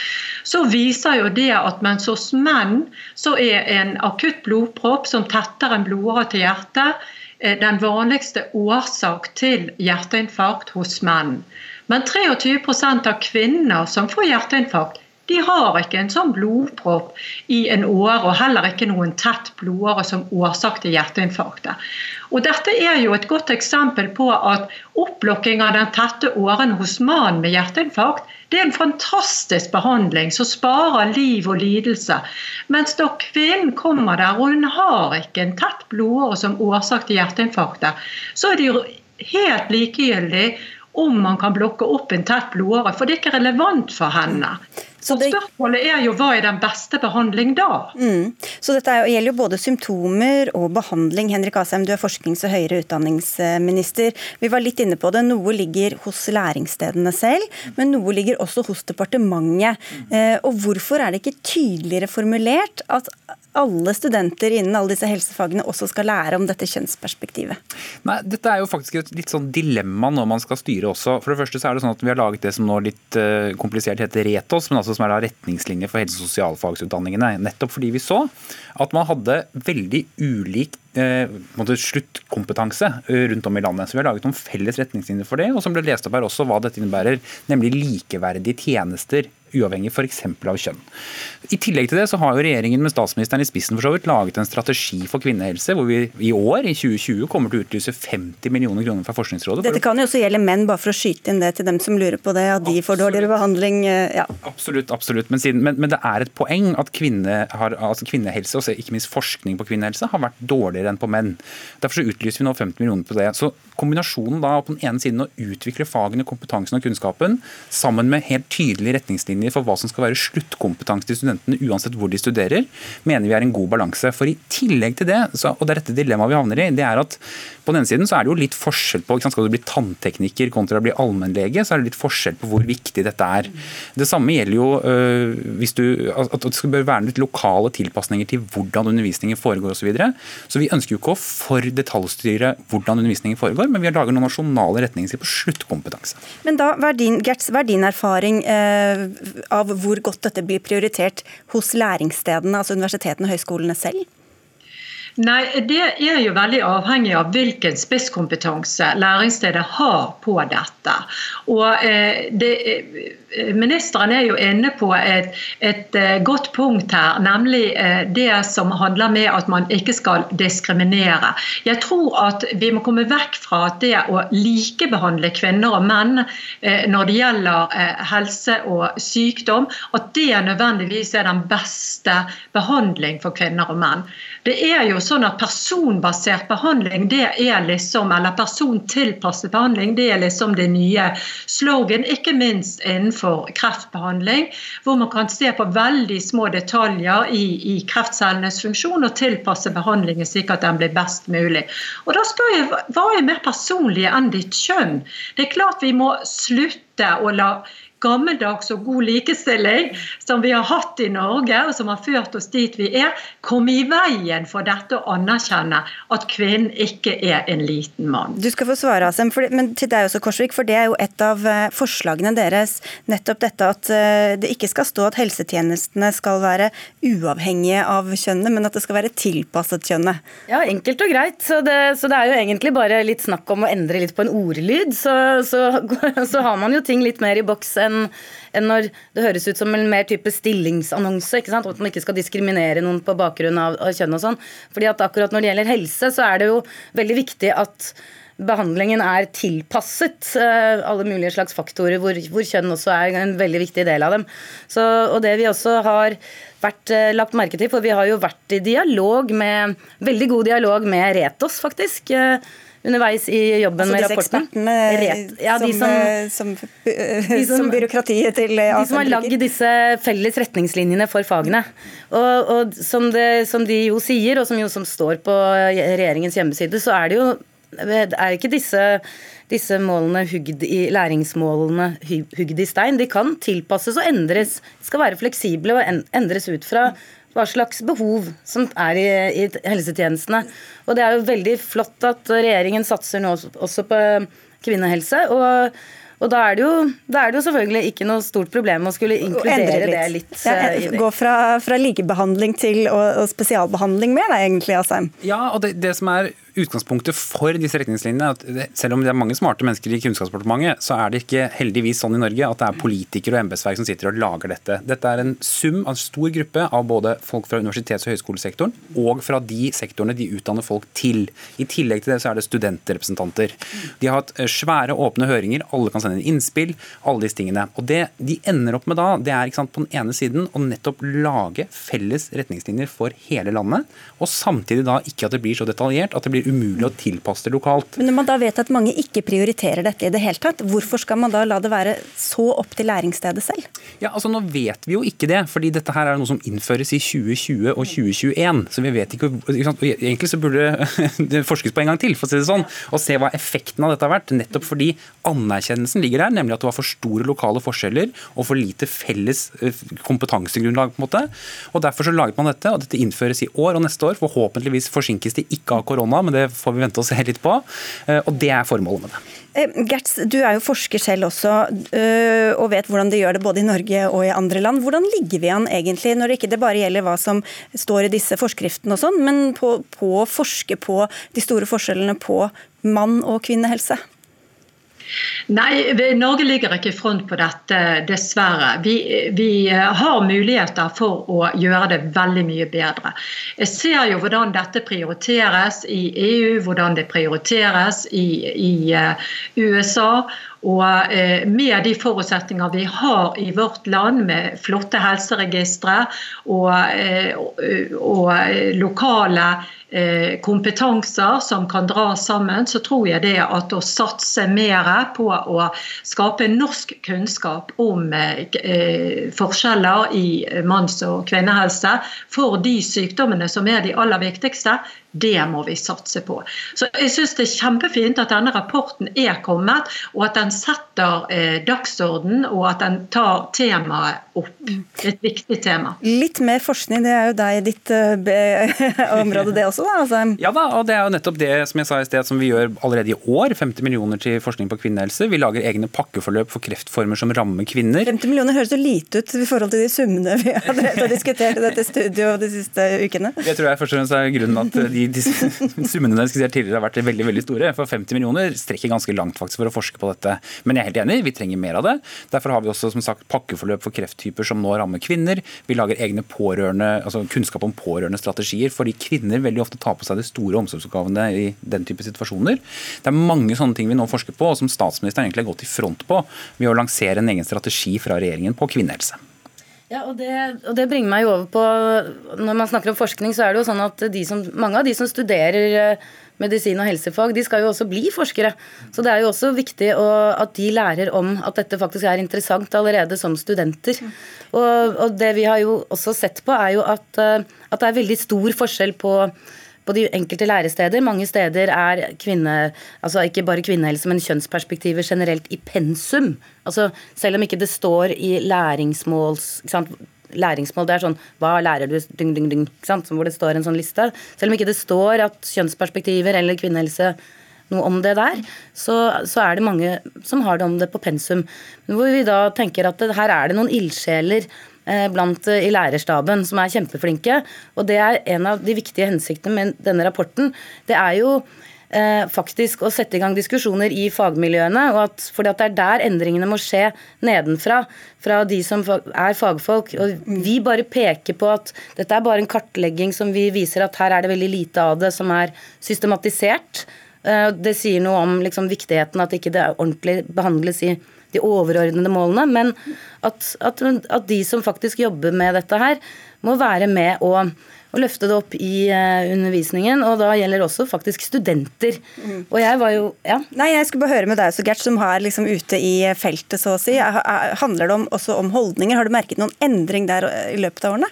så viser jo det at mens hos menn så er en akutt blodpropp som tetter en blodåre til hjertet, den vanligste årsak til hjerteinfarkt hos menn. Men 23% av kvinner som får hjerteinfarkt, de har ikke en sånn blodpropp i en åre, og heller ikke noen tett blodåre som årsak til hjerteinfarktet. Og Dette er jo et godt eksempel på at opplokking av den tette åren hos mannen med hjerteinfarkt det er en fantastisk behandling som sparer liv og lidelse. Mens da kvinnen kommer der og hun har ikke en tett blodåre som årsak til hjerteinfarktet, så er det jo helt likegyldig om man kan blokke opp en tett blodåre, for det er ikke relevant for henne. Så det... Spørsmålet er jo hva er den beste behandling da? Mm. Så dette gjelder jo både symptomer og behandling. Henrik Asheim, du er forsknings- og høyere utdanningsminister. Vi var litt inne på det. Noe ligger hos læringsstedene selv, men noe ligger også hos departementet. Eh, og hvorfor er det ikke tydeligere formulert at alle studenter innen alle disse helsefagene også skal lære om dette kjønnsperspektivet? Nei, Dette er jo faktisk et litt sånn dilemma når man skal styre også. For det første så er det sånn at Vi har laget det som nå litt uh, komplisert heter RETOS, men altså som er da retningslinjer for helse- og sosialfagsutdanningene. Nettopp fordi vi så at man hadde veldig ulik eh, sluttkompetanse eh, rundt om i landet. Så Vi har laget noen felles retningslinjer for det, og som ble lest opp her også hva dette innebærer, nemlig likeverdige tjenester uavhengig f.eks. av kjønn. I tillegg til det så har jo regjeringen med statsministeren i spissen for så vidt laget en strategi for kvinnehelse, hvor vi i år, i 2020, kommer til å utlyse 50 millioner kroner fra Forskningsrådet. Dette kan jo også gjelde menn, bare for å skyte inn det til dem som lurer på det, at de får dårligere behandling. Eh, ja. Absolutt, absolutt. Men, siden, men, men, det er et poeng at kvinne har, altså kvinnehelse, og ikke minst forskning på kvinnehelse, har vært dårligere enn på menn. Derfor så utlyser vi nå 50 millioner på det. Så kombinasjonen da på den ene siden å utvikle fagene, kompetansen og kunnskapen, sammen med helt tydelige retningslinjer for hva som skal være sluttkompetanse til studentene uansett hvor de studerer, mener vi er en god balanse. For i tillegg til det, og det er dette dilemmaet vi havner i, det er at på den siden så er det jo litt forskjell på Skal du bli tanntekniker kontra å bli allmennlege, så er det litt forskjell på hvor viktig dette er. Det samme gjelder jo øh, hvis du, at det skal være litt lokale tilpasninger til hvordan undervisningen foregår osv. Så, videre. så vi ønsker jo ikke å for detaljstyre hvordan undervisningen foregår, men vi har laget noen nasjonale retningslinjer på sluttkompetanse. Men da, Hva er din, Gertz, hva er din erfaring eh, av hvor godt dette blir prioritert hos læringsstedene, altså universitetene og høyskolene selv? Nei, Det er jo veldig avhengig av hvilken spisskompetanse læringsstedet har på dette. Og eh, det, eh, Ministeren er jo inne på et, et, eh, godt punkt her, nemlig det som handler med at man ikke skal diskriminere. Jeg tror at vi må komme vekk fra at det å likebehandle kvinner og menn når det gjelder helse og sykdom, at det nødvendigvis er den beste behandling for kvinner og menn. Det er jo sånn at Personbasert behandling det er liksom, eller persontilpasset behandling det er liksom det nye slogan, ikke minst innenfor kreftbehandling. Hvor man kan se på veldig små detaljer i, i kreftcellenes funksjon og tilpasse behandlingen slik at den blir best mulig. Og da spør jeg, Hva er mer personlig enn ditt kjønn? Det er klart vi må slutte å la gammeldags og god likestilling som vi har hatt i Norge, og som har ført oss dit vi er, komme i veien for dette å anerkjenne at kvinnen ikke er en liten mann. Du skal få svare, Asem, men til deg også, Korsvik, for det er jo et av eh, forslagene deres. Nettopp dette at eh, det ikke skal stå at helsetjenestene skal være uavhengige av kjønnet, men at det skal være tilpasset kjønnet. Ja, enkelt og greit. Så det, så det er jo egentlig bare litt snakk om å endre litt på en ordlyd. Så, så, så har man jo ting litt mer i boks enn en når det høres ut som en mer type stillingsannonse. ikke sant? At man ikke skal diskriminere noen på bakgrunn av, kjønn og sånn. Fordi at akkurat når det gjelder helse, så er det jo veldig viktig at behandlingen er tilpasset uh, alle mulige slags faktorer, hvor, hvor, kjønn også er en veldig viktig del av dem. Så, og det vi også har vært uh, lagt merke til, for vi har jo vært i dialog med, veldig god dialog med Retos, faktisk. Underveis i jobben altså med rapporten. Ret, ja, de som, som, som, som, byråkratiet til De som har lagd disse felles retningslinjene for fagene. Og, og som, det, som, de jo sier, og som jo som står på regjeringens hjemmeside, så er det jo er ikke disse, disse målene hugd i læringsmålene hugd i stein. De kan tilpasses og endres. De skal være fleksible og endres ut fra hva slags behov som er i, i helsetjenestene. Og Det er jo veldig flott at regjeringen satser nå også på kvinnehelse. og og da er, det jo, da er det jo selvfølgelig ikke noe stort problem å skulle inkludere litt. det litt. Ja, eh, gå fra, fra, likebehandling til og, og spesialbehandling mer, da, egentlig, Asheim? Ja, og det, det som er utgangspunktet for disse retningslinjene at det, selv om det er mange smarte mennesker i Kunnskapsdepartementet, så er det ikke heldigvis sånn i Norge at det er politikere og embetsverk som sitter og lager dette. Dette er en sum av en stor gruppe av både folk fra universitets- og høyskolesektoren og fra de sektorene de utdanner folk til. I tillegg til det så er det studentrepresentanter. De har hatt eh, svære, åpne høringer, alle kan sende inn innspill, alle disse tingene. Og Det de ender opp med da, det er sant, på den ene siden å nettopp lage felles retningslinjer for hele landet, og samtidig da ikke at det blir så detaljert at det blir umulig å tilpasse det lokalt. Men når man da vet at mange ikke prioriterer dette i det hele tatt, hvorfor skal man da la det være så opp til læringsstedet selv? Ja, altså Nå vet vi jo ikke det, fordi dette her er noe som innføres i 2020 og 2021. Så vi vet ikke, Egentlig så burde det forskes på en gang til, for å si det sånn, og se hva effekten av dette har vært. Nettopp fordi anerkjennelsen ligger der, nemlig at det var for store lokale forskjeller og for lite felles eh, kompetansegrunnlag. på en måte. Og Derfor så laget man dette, og dette innføres i år og neste år. Forhåpentligvis forsinkes det ikke av korona, men det får vi vente og se litt på. Eh, og Det er formålet med det. Eh, Gertz, du er jo forsker selv også, og vet hvordan de gjør det både i Norge og i andre land. Hvordan ligger vi an egentlig, når det ikke bare gjelder hva som står i disse forskriftene og sånn, men på, på å forske på de store forskjellene på mann- og kvinnehelse? Nei, Norge ligger ikke i front på dette, dessverre. Vi, vi, har muligheter for å gjøre det veldig mye bedre. Jeg ser jo hvordan dette prioriteres i EU, hvordan det prioriteres i, i uh, USA. Og uh, med de forutsetninger vi har i vårt land, med flotte helseregistre og, uh, og lokale Eh, kompetanser som kan dra sammen, så tror jeg det at å satse mer på å skape norsk kunnskap om eh, forskjeller i manns- og kvinnehelse for de sykdommene som er de aller viktigste, det må vi satse på. Så jeg synes Det er kjempefint at denne rapporten er kommet, og at den setter eh, dagsorden og at den tar temaet opp. Et viktig tema. Litt mer forskning, det er jo deg ditt eh, område det også, da? Altså. Ja da, og det er jo nettopp det som jeg sa i sted som vi gjør allerede i år. 50 millioner til forskning på kvinnehelse. Vi lager egne pakkeforløp for kreftformer som rammer kvinner. 50 millioner høres jo lite ut i forhold til de summene vi har diskutert i dette studioet de siste ukene. Det tror jeg først og fremst er grunnen at de de summene dere skisserte tidligere har vært veldig veldig store. For 50 millioner strekker ganske langt faktisk for å forske på dette. Men jeg er helt enig, vi trenger mer av det. Derfor har vi også som sagt pakkeforløp for krefttyper som nå rammer kvinner. Vi lager egne pårørende, altså kunnskap om pårørende strategier, fordi kvinner veldig ofte tar på seg de store omsorgsoppgavene i den type situasjoner. Det er mange sånne ting vi nå forsker på, og som statsministeren egentlig har gått i front på ved å lansere en egen strategi fra regjeringen på kvinnehelse. Ja, og det, og det, bringer meg jo over på Når man snakker om forskning, så er det jo sånn at som, mange av de som studerer eh, medisin og helsefag, de skal jo også bli forskere. Så det er jo også viktig å, at de lærer om at dette faktisk er interessant allerede som studenter. Og, og det vi har jo også sett på, er jo at, eh, at det er veldig stor forskjell på på de enkelte læresteder. Mange steder er kvinne, altså ikke bare kvinnehelse, men kjønnsperspektiver generelt i pensum. Altså Selv om ikke det står i læringsmåls... Læringsmål, det er sånn Hva lærer du? Dyng, dyng, dyng, Hvor det står en sånn liste. Selv om ikke det står at kjønnsperspektiver eller kvinnehelse noe om det der, så, så, er det mange som har det om det på pensum. Hvor vi da tenker at det, her er det noen ildsjeler blant, eh, i lærerstaben som er kjempeflinke. Og det er en av de viktige hensiktene med denne rapporten. Det er jo eh, faktisk å sette i gang diskusjoner i fagmiljøene. og at, fordi at det er der endringene må skje nedenfra. Fra de som er fagfolk. Og vi bare peker på at dette er bare en kartlegging som vi viser at her er det veldig lite av det som er systematisert. Eh, det sier noe om liksom, viktigheten at ikke det ordentlig behandles i de overordnede målene, men at, at, at, de som faktisk jobber med dette her, må være med å, å løfte det opp i uh, undervisningen. Og da gjelder også faktisk studenter. Mm. Og jeg var jo ja. Nei, jeg skulle bare høre med deg, så Gert, som er liksom ute i feltet, så å si. Handler det om, også om holdninger? Har du merket noen endring der i løpet av årene?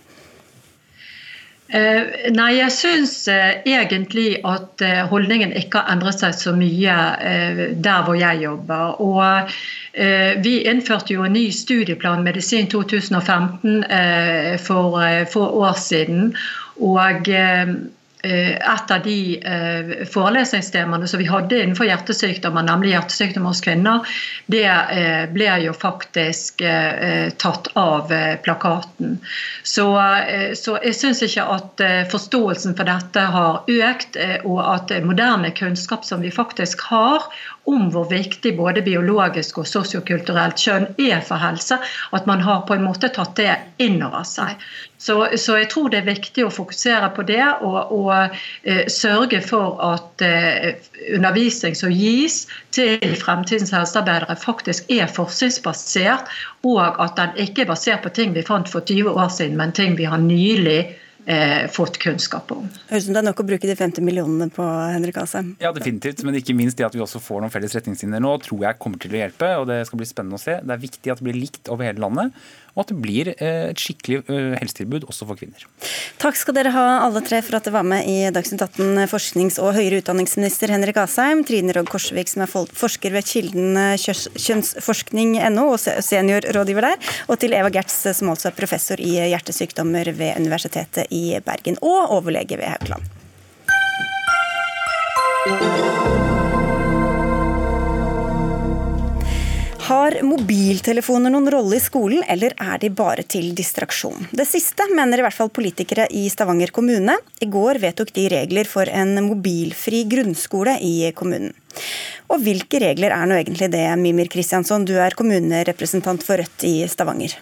Uh, nei, jeg syns uh, egentlig at uh, holdningen ikke har endret seg så mye der hvor jeg jobber. Og vi innførte jo en ny studieplan medisin 2015 for få år siden. Og Eh, et av de eh, forelesningstemaene som vi hadde innenfor hjertesykdommer, nemlig hjertesykdommer hos kvinner, det eh, ble jo faktisk tatt av plakaten. Så, så jeg syns ikke at forståelsen for dette har økt, og at moderne kunnskap som vi faktisk har om hvor viktig både biologisk og sosiokulturelt kjønn er for helse, at man har på en måte tatt det inn over seg. Så, så jeg tror det er viktig å fokusere på det og, og uh, sørge for at uh, undervisning som gis til fremtidens helsearbeidere, faktisk er forskningsbasert, og at den ikke er basert på ting vi fant for 20 år siden, men ting vi har nylig eh, fått kunnskap om. Høres ut som det er nok å bruke de 50 millionene på Henrik Asheim. Ja, definitivt. Men ikke minst det at vi også får noen felles retningslinjer nå, tror jeg kommer til å hjelpe. og Det skal bli spennende å se. Det er viktig at det blir likt over hele landet og at det blir eh, et skikkelig eh, helsetilbud også for kvinner. Takk skal dere ha alle tre for at dere var med i Dagsnytt 18, forsknings- og høyere utdanningsminister Henrik Asheim, Trine Rogg Korsvik som er forsker ved Kilden eh, kjønnsforskning.no og seniorrådgiver der, og til Eva Gertz som altså er professor i hjertesykdommer ved Universitetet i Bergen og overlege ved Haukeland. Har mobiltelefoner noen rolle i skolen, eller er de bare til distraksjon? Det siste mener i hvert fall politikere i Stavanger kommune. I går vedtok de regler for en mobilfri grunnskole i kommunen. Og hvilke regler er nå egentlig det, Mimir Kristiansson, du er kommunerepresentant for Rødt i Stavanger?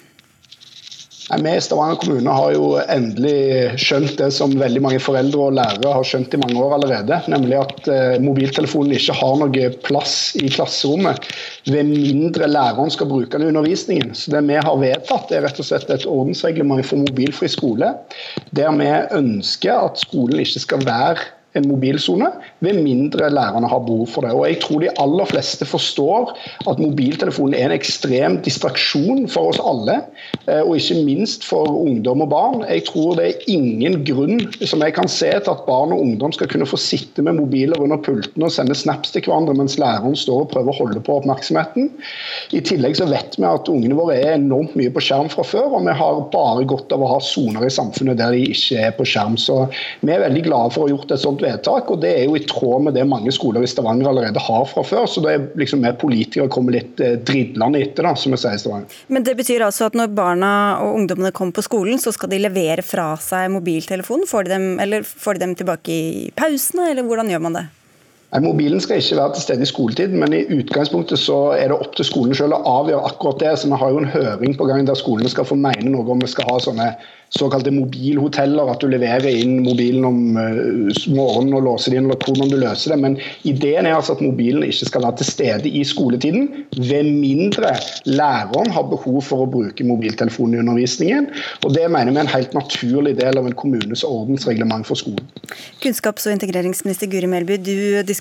Vi i Stavanger kommune har jo endelig skjønt det som veldig mange foreldre og lærere har skjønt i mange år allerede. Nemlig at eh, mobiltelefonen ikke har noe plass i klasserommet ved mindre læreren skal bruke den i undervisningen. Så det vi har vedtatt er rett og slett et ordensreglement for mobilfri skole. Der vi ønsker at skolen ikke skal være en mobilsone, ved mindre lærerne har behov for det. Og Jeg tror de aller fleste forstår at mobiltelefonen er en ekstrem distraksjon for oss alle, eh, og ikke minst for ungdom og barn. Jeg tror det er ingen grunn som jeg kan se til at barn og ungdom skal kunne få sitte med mobiler under pulten og sende snaps til hverandre mens læreren står og prøver å holde på oppmerksomheten. I tillegg så vet vi at ungene våre er enormt mye på skjerm fra før, og vi har bare godt av å ha soner i samfunnet der de ikke er på skjerm. Så vi er veldig glade for å ha gjort et sånt vedtak, og det er jo i tråd med det mange skoler i Stavanger allerede har fra før. Så da er liksom vi politikere kommer litt eh, dridlende etter, da, som vi sier i Stavanger. Men det betyr altså at når barna og ungdommene kommer på skolen, så skal de levere fra seg mobiltelefonen? Får de dem, eller får de dem tilbake i pausene, eller hvordan gjør man det? Nei, Mobilen skal ikke være til stede i skoletid, men i utgangspunktet så er det opp til skolen selv å avgjøre akkurat det. Så Vi har jo en høring på gang der skolene skal få mene noe om vi skal ha sånne såkalte mobilhoteller, at du leverer inn mobilen om uh, morgenen og låser den inn, eller hvordan du løser det. Men ideen er altså at mobilen ikke skal være til stede i skoletiden, ved mindre læreren har behov for å bruke mobiltelefonen i undervisningen. Og Det mener vi er en helt naturlig del av en kommunes ordensreglement for skolen. Kunnskaps- og integreringsminister Guri Melby, du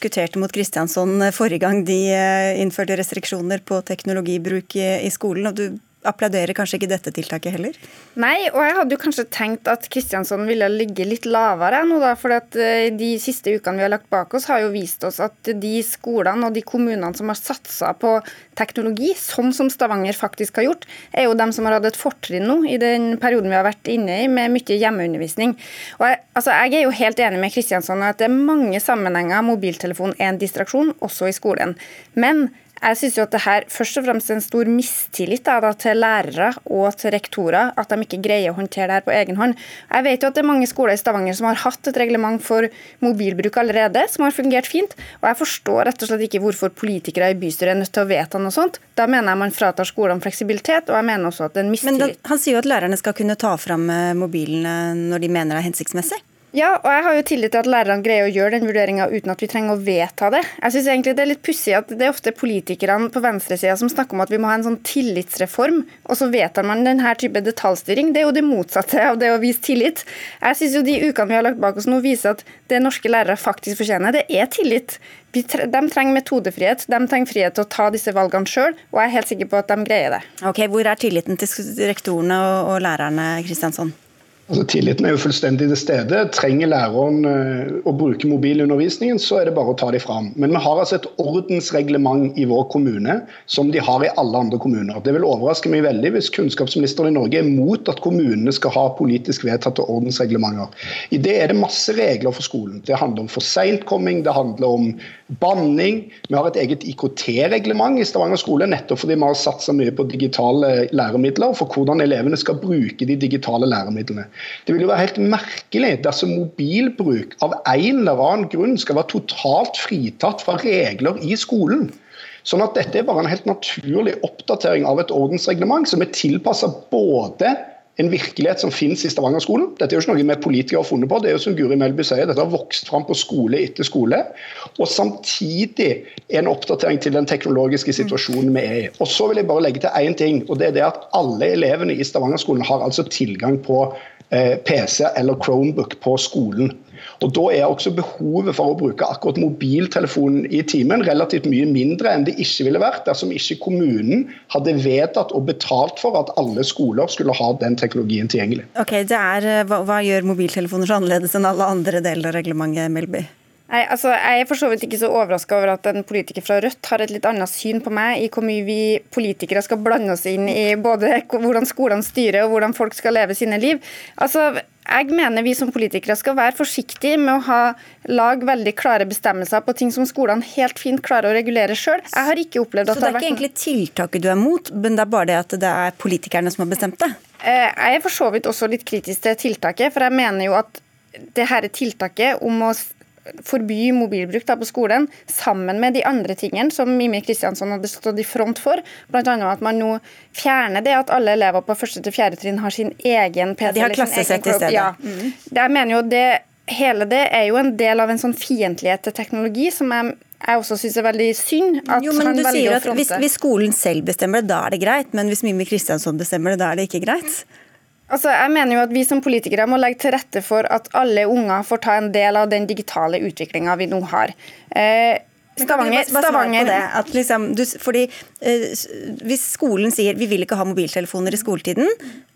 diskuterte mot Kristiansson forrige gang de eh, innførte restriksjoner på teknologibruk i skolen. og du applauderer kanskje ikke dette tiltaket heller? Nei, og jeg hadde jo kanskje tenkt at Kristiansson ville ligge litt lavere nå, da. For eh, de siste ukene vi har lagt bak oss, har jo vist oss at de skolene og de kommunene som har satsa på teknologi, sånn som Stavanger faktisk har gjort, er jo dem som har hatt et fortrinn nå i den perioden vi har vært inne i, med mye hjemmeundervisning. Og jeg, altså, jeg er jo helt enig med Kristiansson at det er mange sammenhenger mobiltelefon er en distraksjon, også i skolen. Men jeg synes jo at det her først og fremst er en stor mistillit da, til lærere og til rektorer, at de ikke greier å håndtere det her på egen hånd. Jeg vet jo at det er mange skoler i Stavanger som har hatt et reglement for mobilbruk allerede, som har fungert fint. Og jeg forstår rett og slett ikke hvorfor politikere i bystyret er nødt til å vedta noe sånt. Da mener jeg man fratar skolene fleksibilitet, og jeg mener også at det er en mistillit. Men da, han sier jo at lærerne skal kunne ta fram eh, mobilene når de mener det er hensiktsmessig? Ja, og jeg har jo tillit til at lærerne greier å gjøre den vurderinga uten at vi trenger å vedta det. Jeg synes egentlig Det er litt pussig at det er ofte politikerne på venstresida som snakker om at vi må ha en sånn tillitsreform, og så vedtar man denne type detaljstyring. Det er jo det motsatte av det å vise tillit. Jeg synes jo de ukene vi har lagt bak oss nå, viser at det norske lærere faktisk fortjener, det er tillit. De trenger metodefrihet, de trenger frihet til å ta disse valgene sjøl, og jeg er helt sikker på at de greier det. Ok, Hvor er tilliten til rektorene og lærerne, Kristiansson? Altså, tilliten er jo fullstendig til stede. Trenger læreren uh, å bruke mobil i undervisningen, så er det bare å ta dem fram. Men vi har altså et ordensreglement i vår kommune som de har i alle andre kommuner. Det vil overraske meg veldig hvis kunnskapsministeren i Norge er mot at kommunene skal ha politisk vedtatte ordensreglementer. I det er det masse regler for skolen. Det handler om for det handler om banning. Vi har et eget IKT-reglement i Stavanger skole, nettopp fordi vi har satsa mye på digitale læremidler for hvordan elevene skal bruke de digitale læremidlene. Det vil jo være helt merkelig dersom mobilbruk av en eller annen grunn skal være totalt fritatt fra regler i skolen. Sånn at Dette er bare en helt naturlig oppdatering av et ordensreglement som er tilpassa både en virkelighet som finnes i Stavanger-skolen. Dette er jo ikke noe vi politikere har funnet på. Det er jo som Guri Melby sier, dette har vokst fram på skole etter skole. Og samtidig en oppdatering til den teknologiske situasjonen vi er i. Og så vil jeg bare legge til én ting, og det er det at alle elevene i Stavanger-skolen har altså tilgang på Eh, PC eller Chromebook på skolen. Og Da er også behovet for å bruke akkurat mobiltelefonen i timen relativt mye mindre enn det ikke ville vært dersom ikke kommunen hadde vedtatt og betalt for at alle skoler skulle ha den teknologien tilgjengelig. Ok, er, eh, hva, hva gjør mobiltelefoner så annerledes enn alle andre deler av reglementet, Melby? Nei, altså, Jeg er for så vidt ikke så overraska over at en politiker fra Rødt har et litt annet syn på meg i hvor mye vi politikere skal blande oss inn i både hvordan skolene styrer og hvordan folk skal leve sine liv. Altså, jeg mener vi som politikere skal være forsiktige med å ha, lag veldig klare bestemmelser på ting som skolene helt fint klarer å regulere sjøl. Jeg har ikke opplevd at Så det er ikke egentlig tiltaket du er mot, men det er bare det at det er politikerne som har bestemt det? Eh, jeg er for så vidt også litt kritisk til tiltaket, for jeg mener jo at det her tiltaket om å forby mobilbruk på skolen, sammen med de andre tingene som Mimi Kristiansson hadde stått i front for. Bl.a. at man nå fjerner det at alle elever på første til fjerde trinn har sin egen PC. Ja, de har klassesett i stedet. Ja. Mm. Jeg mener jo det, Hele det er jo en del av en sånn fiendtlighet til teknologi som jeg jeg også synes er veldig synd at jo, men du sier at hvis, hvis, skolen selv bestemmer det, da er det greit. Men hvis Mimi Kristiansson bestemmer det, da er det ikke greit? Altså, jeg mener jo at Vi som politikere må legge til rette for at alle unger får ta en del av den digitale utviklinga vi nå har. Eh, Stavanger, Stavanger det, at liksom, du, fordi eh, Hvis skolen sier vi vil ikke ha mobiltelefoner i skoletiden,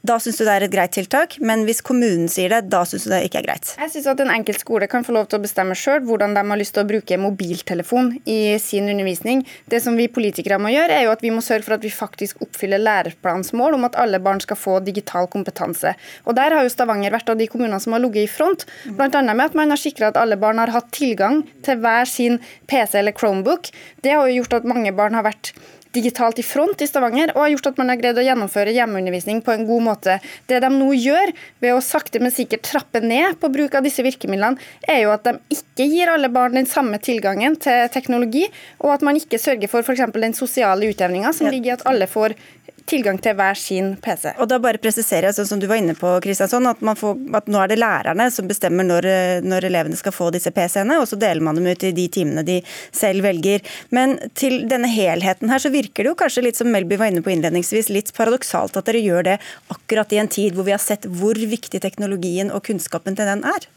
da syns du det er et greit tiltak, men hvis kommunen sier det, da syns du det ikke er greit? Jeg syns at en enkelt skole kan få lov til å bestemme sjøl hvordan de har lyst til å bruke mobiltelefon i sin undervisning. Det som vi politikere må gjøre, er jo at vi må sørge for at vi faktisk oppfyller læreplanens mål om at alle barn skal få digital kompetanse. Og Der har jo Stavanger vært av de kommunene som har ligget i front, bl.a. med at man har sikra at alle barn har hatt tilgang til hver sin PC eller Chromebook. Det har jo gjort at mange barn har vært digitalt i front i Stavanger, og har gjort at man har greid å gjennomføre hjemmeundervisning på en god måte. Det de nå gjør, ved å sakte, men sikkert trappe ned på bruk av disse virkemidlene, er jo at de ikke gir alle barn den samme tilgangen til teknologi, og at man ikke sørger for f.eks. den sosiale utjevninga som ligger i at alle får tilgang til hver sin PC. Og da bare presiserer jeg, sånn som du var inne på, Kristiansson, at, får, at nå er det lærerne som bestemmer når, når elevene skal få disse PC-ene, og så deler man dem ut i de timene de selv velger. Men til denne helheten her, så virker det jo kanskje litt som Melby var inne på innledningsvis, litt paradoksalt at dere gjør det akkurat i en tid hvor vi har sett hvor viktig teknologien og kunnskapen til den er.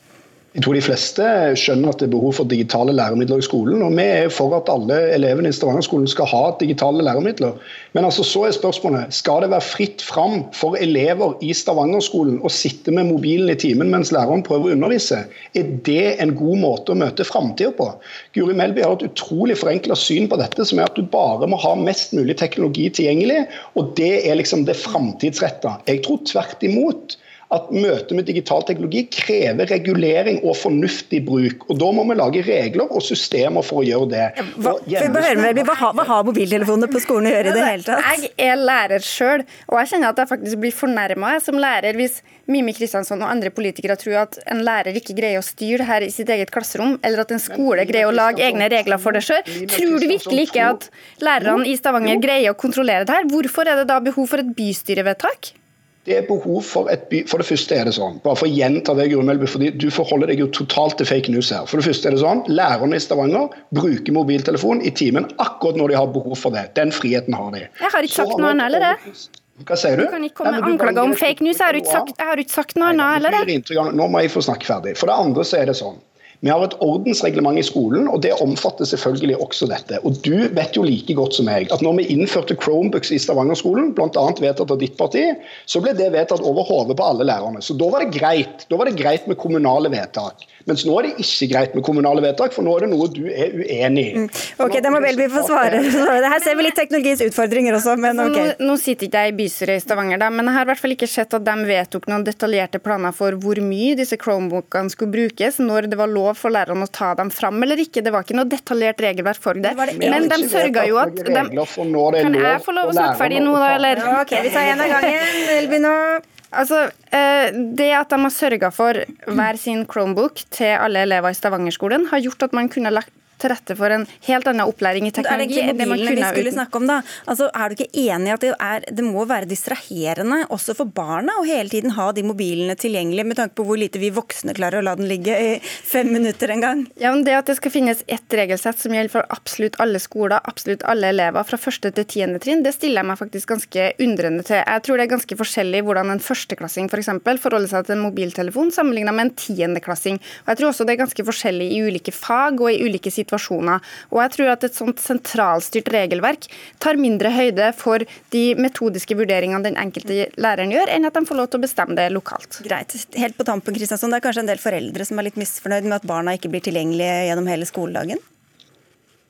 Jeg tror de fleste skjønner at det er behov for digitale læremidler i skolen. og Vi er for at alle elevene i Stavanger-skolen skal ha digitale læremidler. Men altså så er spørsmålet skal det være fritt fram for elever i Stavanger-skolen å sitte med mobilen i timen mens læreren prøver å undervise. Er det en god måte å møte framtida på? Guri Melby har et utrolig forenkla syn på dette, som er at du bare må ha mest mulig teknologi tilgjengelig, og det er liksom det framtidsretta. Jeg tror tvert imot at møtet med digital teknologi krever regulering og fornuftig bruk. Og Da må vi lage regler og systemer for å gjøre det. Hva, hva, hva har mobiltelefonene på skolen å gjøre i det hele tatt? Jeg er lærer sjøl, og jeg kjenner at jeg faktisk blir fornærma som lærer hvis Mimi Kristiansson og andre politikere tror at en lærer ikke greier å styre det her i sitt eget klasserom, eller at en skole greier å lage egne regler for det sjøl. Tror du virkelig ikke at lærerne i Stavanger greier å kontrollere det her? Hvorfor er det da behov for et bystyrevedtak? Det er behov for et by For det første er det sånn, bare for å gjenta det, Guri fordi du forholder deg jo totalt til fake news her. For det første er det sånn, Lærerne i Stavanger bruker mobiltelefon i timen akkurat når de har behov for det. Den friheten har de. Jeg har ikke sagt noe annet heller, det. Hva sier du? Du kan ikke komme med anklager om fake news. Jeg har ikke sagt, noe annet heller. det. Nå må jeg få snakke ferdig. For det andre så er det sånn. Vi har et ordensreglement i skolen, og det omfatter selvfølgelig også dette. Og Du vet jo like godt som meg at når vi innførte Chromebooks i Stavanger-skolen, bl.a. vedtatt av ditt parti, så ble det vedtatt over hodet på alle lærerne. Så da var det greit. Da var det greit med kommunale vedtak. Mens nå er det ikke greit med kommunale vedtak, for nå er det noe du er uenig i. Mm. Ok, Da må Belby få svare. Her ser vi litt teknologiens utfordringer også, men ok. Nå, nå sitter ikke jeg i bystyret i Stavanger, da, men jeg har i hvert fall ikke sett at de vedtok noen detaljerte planer for hvor mye disse Chromebookene skulle brukes, når det var lov for lærerne å ta dem fram eller ikke. Det var ikke noe detaljert regelverk for det. det men de sørga jo at de, Kan jeg få lov å snakke ferdig nå, da, eller? Ok, vi tar en av gangen. Altså, eh, Det at de har sørga for hver sin Chromebook til alle elever i Stavanger-skolen, har gjort at man kunne til rette for en helt annen opplæring i teknologi. Det er egentlig mobilene vi skulle snakke om da. Altså, er du ikke enig i at det, er, det, må være distraherende også for barna å hele tiden ha de mobilene tilgjengelig, med tanke på hvor lite vi voksne klarer å la den ligge i fem minutter en gang? Ja, men Det at det skal finnes ett regelsett som gjelder for absolutt alle skoler, absolutt alle elever, fra første til tiende trinn, det stiller jeg meg faktisk ganske undrende til. Jeg tror det er ganske forskjellig hvordan en førsteklassing f.eks. For forholder seg til en mobiltelefon sammenlignet med en tiendeklassing. Og jeg tror også det er ganske forskjellig i ulike fag og i ulike situasjoner situasjoner. Og jeg tror at Et sånt sentralstyrt regelverk tar mindre høyde for de metodiske vurderingene den enkelte læreren gjør, enn at de får lov til å bestemme det lokalt. Greit. Helt på tampen, Kristiansson, Det er kanskje en del foreldre som er litt misfornøyd med at barna ikke blir tilgjengelige gjennom hele skoledagen?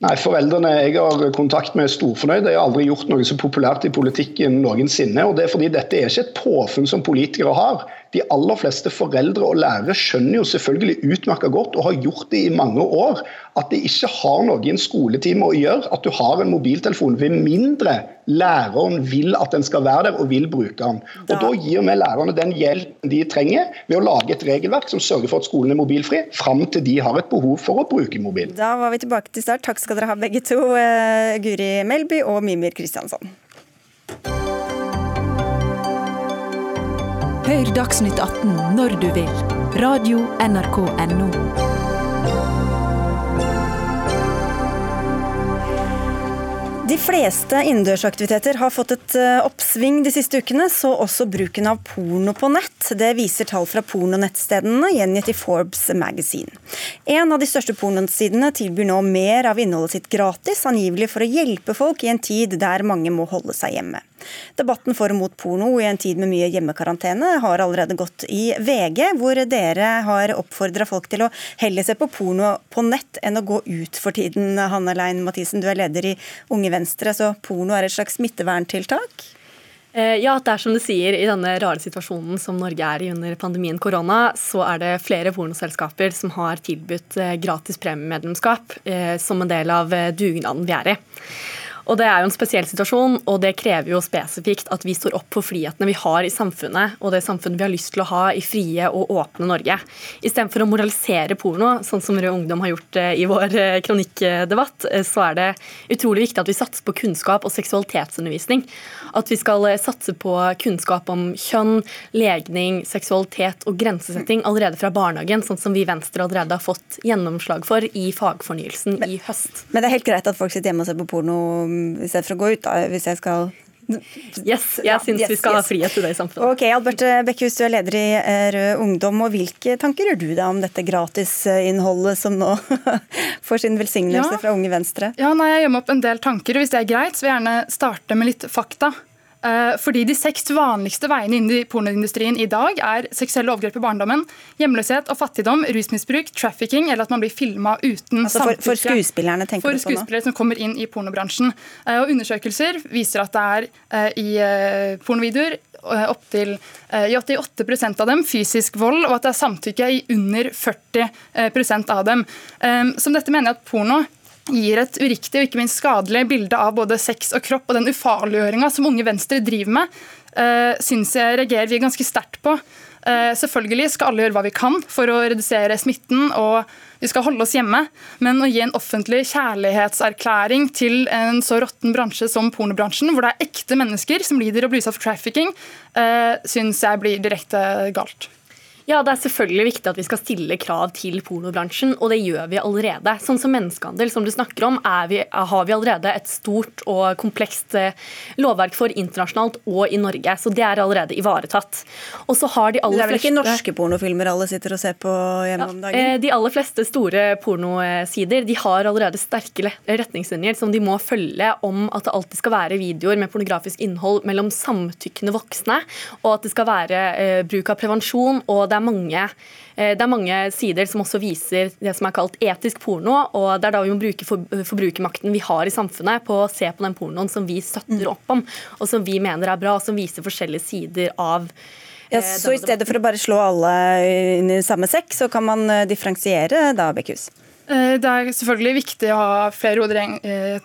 Nei, Foreldrene jeg har kontakt med er storfornøyde. Jeg har aldri gjort noe så populært i politikken noensinne. og det er fordi Dette er ikke et påfunn som politikere har. De aller fleste foreldre og lærere skjønner jo selvfølgelig utmerket godt, og har gjort det i mange år, at det ikke har noe i en skoletime å gjøre at du har en mobiltelefon, ved mindre læreren vil at den skal være der og vil bruke den. Og Da gir vi lærerne den hjelpen de trenger, ved å lage et regelverk som sørger for at skolen er mobilfri, fram til de har et behov for å bruke mobil. Da var vi tilbake til start. Takk skal dere ha begge to, eh, Guri Melby og Mimir Kristiansson. Hør Dagsnytt 18 når du vil. Radio NRK Radio.nrk.no. De fleste innendørsaktiviteter har fått et eh, oppsving de siste ukene, så også bruken av porno på nett. Det viser tall fra pornonettstedene gjengitt i Forbes Magazine. En av de største pornosidene tilbyr nå mer av innholdet sitt gratis, angivelig for å hjelpe folk i en tid der mange må holde seg hjemme. Debatten for og mot porno i en tid med mye hjemmekarantene har allerede gått i VG, hvor dere har oppfordra folk til å heller se på porno på nett enn å gå ut for tiden. Hanne Lein Mathisen, du er leder i Unge Venstre, så porno er et slags smitteverntiltak? Ja, ja, det er som du sier, I denne rare situasjonen som Norge er i under pandemien korona, så er det flere pornoselskaper som har tilbudt eh, gratis premiemedlemskap eh, som en del av dugnaden vi er i. Og Det er jo en spesiell situasjon, og det krever jo spesifikt at vi står opp for frihetene vi har i samfunnet, og det samfunnet vi har lyst til å ha i frie og åpne Norge. Istedenfor å moralisere porno, sånn som Rød Ungdom har gjort eh, i vår eh, kronikkdebatt, eh, så er det utrolig viktig at vi satser på kunnskap og seksualitetsundervisning. At vi skal satse på kunnskap om kjønn, legning, seksualitet og grensesetting allerede fra barnehagen, sånn som vi i Venstre allerede har fått gjennomslag for i fagfornyelsen men, i høst. Men det er helt greit at folk sitter hjemme og ser på porno istedenfor å gå ut, da, hvis jeg skal Yes, jeg ja, syns yes, vi skal yes. ha frihet til det i samfunnet. Ok, Albert Bekkhus, du er leder i eh, Rød Ungdom. og Hvilke tanker gjør du deg om dette gratisinnholdet som nå får sin velsignelse ja. fra Unge Venstre? Ja, nei, Jeg gjør meg opp en del tanker, og hvis det er greit, så vil jeg gjerne starte med litt fakta. Eh, fordi de seks vanligste veiene inn i pornoindustrien i dag er seksuelle overgrep i barndommen, hjemløshet og fattigdom, rusmisbruk, trafficking eller at man blir filma uten altså for, for, skuespillerne, tenker for du på For skuespillere som kommer inn i pornobransjen. Eh, og Undersøkelser viser at det er eh, i pornovideoer opptil i 88% av dem fysisk vold, og at det er samtykke i under 40% av dem. Som dette mener jeg at porno gir et uriktig og ikke minst skadelig bilde av både sex og kropp, og den ufarliggjøringa som Unge Venstre driver med, uh, syns jeg reagerer vi ganske sterkt på. Uh, selvfølgelig skal alle gjøre hva vi kan for å redusere smitten, og vi skal holde oss hjemme. Men å gi en offentlig kjærlighetserklæring til en så råtten bransje som pornobransjen, hvor det er ekte mennesker som lider og blir utsatt for trafficking, uh, syns jeg blir direkte galt. Ja, Det er selvfølgelig viktig at vi skal stille krav til pornobransjen, og det gjør vi allerede. Sånn som menneskehandel, som du snakker om, vi, har vi allerede et stort og komplekst eh, lovverk for internasjonalt og i Norge. Så det er allerede ivaretatt. Og så har de aller Det er vel fleste... ikke norske pornofilmer alle sitter og ser på hjemme om dagen? Eh, de aller fleste store pornosider de har allerede sterke retningslinjer som de må følge om at det alltid skal være videoer med pornografisk innhold mellom samtykkende voksne, og at det skal være eh, bruk av prevensjon. og det er mange eh, det er mange sider som også viser det som er kalt etisk porno. og Det er da vi må bruke forbrukermakten vi har i samfunnet på å se på den pornoen som vi støtter mm. opp om, og som vi mener er bra, og som viser forskjellige sider av ja, eh, så i stedet for å bare slå alle inn i samme sekk, så kan man eh, differensiere da, Bekkhus? Eh, det er selvfølgelig viktig å ha flere hoder,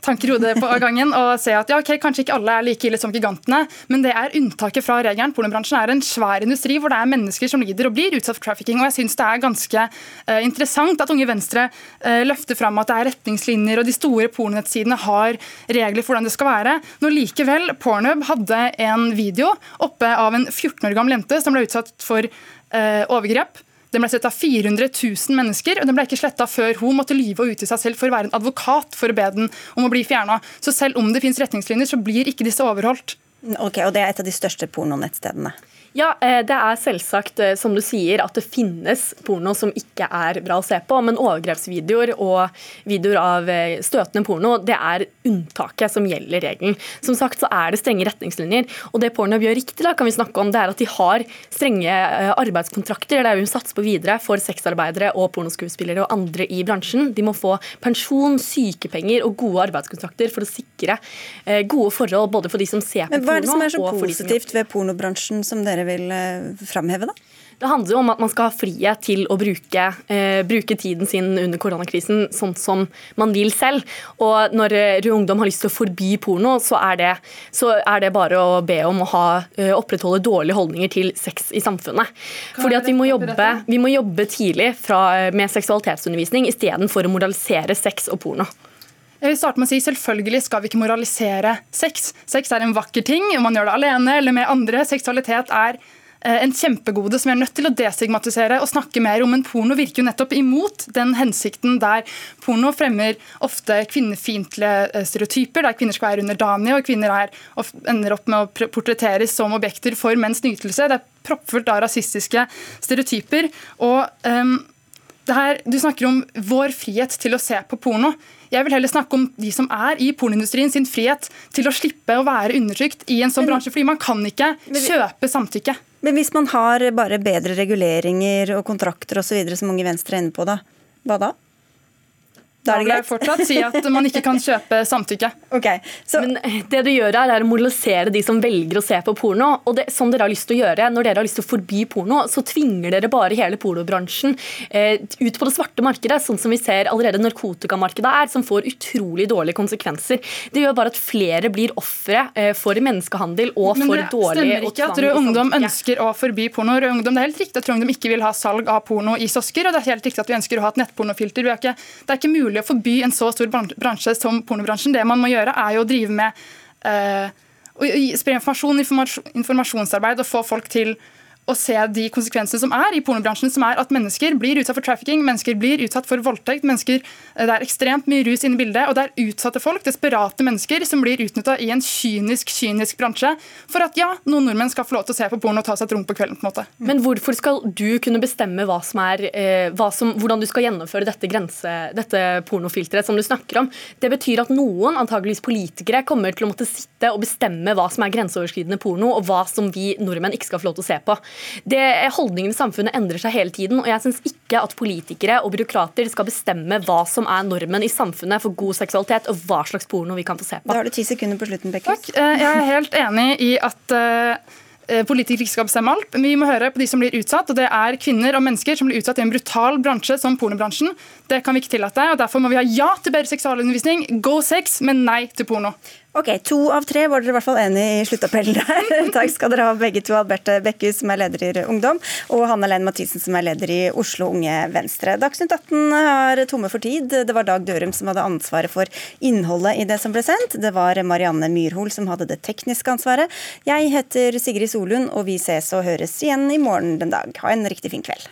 tanker i hodet på gangen og se at ja, okay, kanskje ikke alle er like ille som gigantene, men det er unntaket fra regelen. Pornobransjen er en svær industri hvor det er mennesker som lider og blir utsatt for trafficking. og Jeg syns det er ganske uh, interessant at Unge Venstre løfter fram at det er retningslinjer og de store pornonettsidene har regler for hvordan det skal være. Når likevel Pornhub hadde en video oppe av en 14 år gammel jente som ble utsatt for overgrep den ble sett av 400 000 mennesker, og den ble ikke sletta før hun måtte lyve og utgi seg selv for å være en advokat for å be den om å bli fjerna. Så selv om det finnes retningslinjer, så blir ikke disse overholdt. Ok, Og det er et av de største pornonettstedene? Ja, eh, det er selvsagt eh, som du sier at det finnes porno som ikke er bra å se på, men overgrepsvideoer og videoer av eh, støtende porno det er unntaket som gjelder regelen. Som sagt så er det strenge retningslinjer, og det porno gjør riktig, da kan vi snakke om, det er at de har strenge arbeidskontrakter. Det er jo satser på videre for sexarbeidere og pornoskuespillere og andre i bransjen. De må få pensjon, sykepenger og gode arbeidskontrakter for å sikre gode forhold både for de som ser på porno og Hva er det som er så positivt ved pornobransjen som dere vil eh, framheve, da? Det handler jo om at man skal ha frihet til å bruke, eh, bruke, tiden sin under koronakrisen sånn som man vil selv. Og når eh, Rød Ungdom har lyst til å forby porno, så er det, så er det bare å be om å ha, eh, opprettholde dårlige holdninger til sex i samfunnet. Fordi at vi må jobbe, vi må jobbe tidlig fra, med seksualitetsundervisning istedenfor å moralisere sex og porno. Jeg vil starte med å si Selvfølgelig skal vi ikke moralisere sex. Sex er en vakker ting, om man gjør det alene eller med andre. Seksualitet er eh, en kjempegode som vi er nødt til å destigmatisere og snakke mer om. Men porno virker jo nettopp imot den hensikten der porno fremmer ofte kvinnefiendtlige eh, stereotyper, der kvinner skal være underdanige og kvinner er, og ender opp med å portretteres som objekter for menns nytelse. Det er proppfullt av rasistiske stereotyper. og um, her, du snakker om vår frihet til å se på porno. Jeg vil heller snakke om de som er i pornoindustrien sin frihet til å slippe å være undertrykt i en sånn bransje. fordi man kan ikke kjøpe samtykke. Men hvis man har bare bedre reguleringer og kontrakter osv., som Unge Venstre er inne på, da, hva da? Da vil jeg fortsatt si at man ikke kan kjøpe samtykke. Okay, så... Men det du gjør her, er å moralisere de som velger å se på porno. og det, som dere har lyst til å gjøre, Når dere har lyst til å forby porno, så tvinger dere bare hele pornobransjen eh, ut på det svarte markedet, sånn som vi ser allerede narkotikamarkedet er, som får utrolig dårlige konsekvenser. Det gjør bare at flere blir ofre eh, for menneskehandel og for dårlig og Men det stemmer ikke at Rød Ungdom ønsker å forby porno. Rød Ungdom, det er helt riktig at Rød Ungdom ikke vil ha salg av porno i sosker, og det er helt riktig at vi ønsker å ha et nettpornofilter. Det er ikke mulig mulig å forby en så stor bransje som pornobransjen. Det man må gjøre, er jo å drive med uh, å spre informasjon, informasjonsarbeid og få folk til å se de konsekvensene som er i pornobransjen, som er at mennesker blir utsatt for trafficking, mennesker blir utsatt for voldtekt, mennesker, eh, det er ekstremt mye rus inne i bildet, og det er utsatte folk, desperate mennesker, som blir utnytta i en kynisk, kynisk bransje for at ja, noen nordmenn skal få lov til å se på porno og ta seg et rom på kvelden. på en måte. Men hvorfor skal du kunne bestemme hva som er, eh, hva som, hvordan du skal gjennomføre dette, grense, dette pornofilteret som du snakker om? Det betyr at noen, antageligvis politikere, kommer til å måtte sitte og bestemme hva som er grenseoverskridende porno, og hva som vi nordmenn ikke skal få lov til å se på. Det, holdningen i samfunnet endrer seg hele tiden, og jeg syns ikke at politikere og byråkrater skal bestemme hva som er normen i samfunnet for god seksualitet, og hva slags porno vi kan få se på. Da har du ti sekunder på slutten, Bekkhus. Takk. Eh, jeg er helt enig i at uh eh, politikere ikke skal bestemme alt, men vi må høre på de som blir utsatt. og Det er kvinner og mennesker som blir utsatt i en brutal bransje som pornobransjen. Det kan vi ikke tillate. og Derfor må vi ha ja til bedre seksualundervisning, go sex, men nei til porno. Ok, To av tre var dere i hvert fall enig i sluttappellen der. Takk skal dere ha begge to. Alberte Bekkhus, som er leder i Ungdom, og Hanne Lein Mathisen, som er leder i Oslo Unge Venstre. Dagsnytt 18 er tomme for tid. Det var Dag Dørum som hadde ansvaret for innholdet i det som ble sendt. Det var Marianne Myrhol som hadde det tekniske ansvaret. Jeg heter Sigrid Solund, og vi ses og høres igjen i morgen den dag. Ha en riktig fin kveld.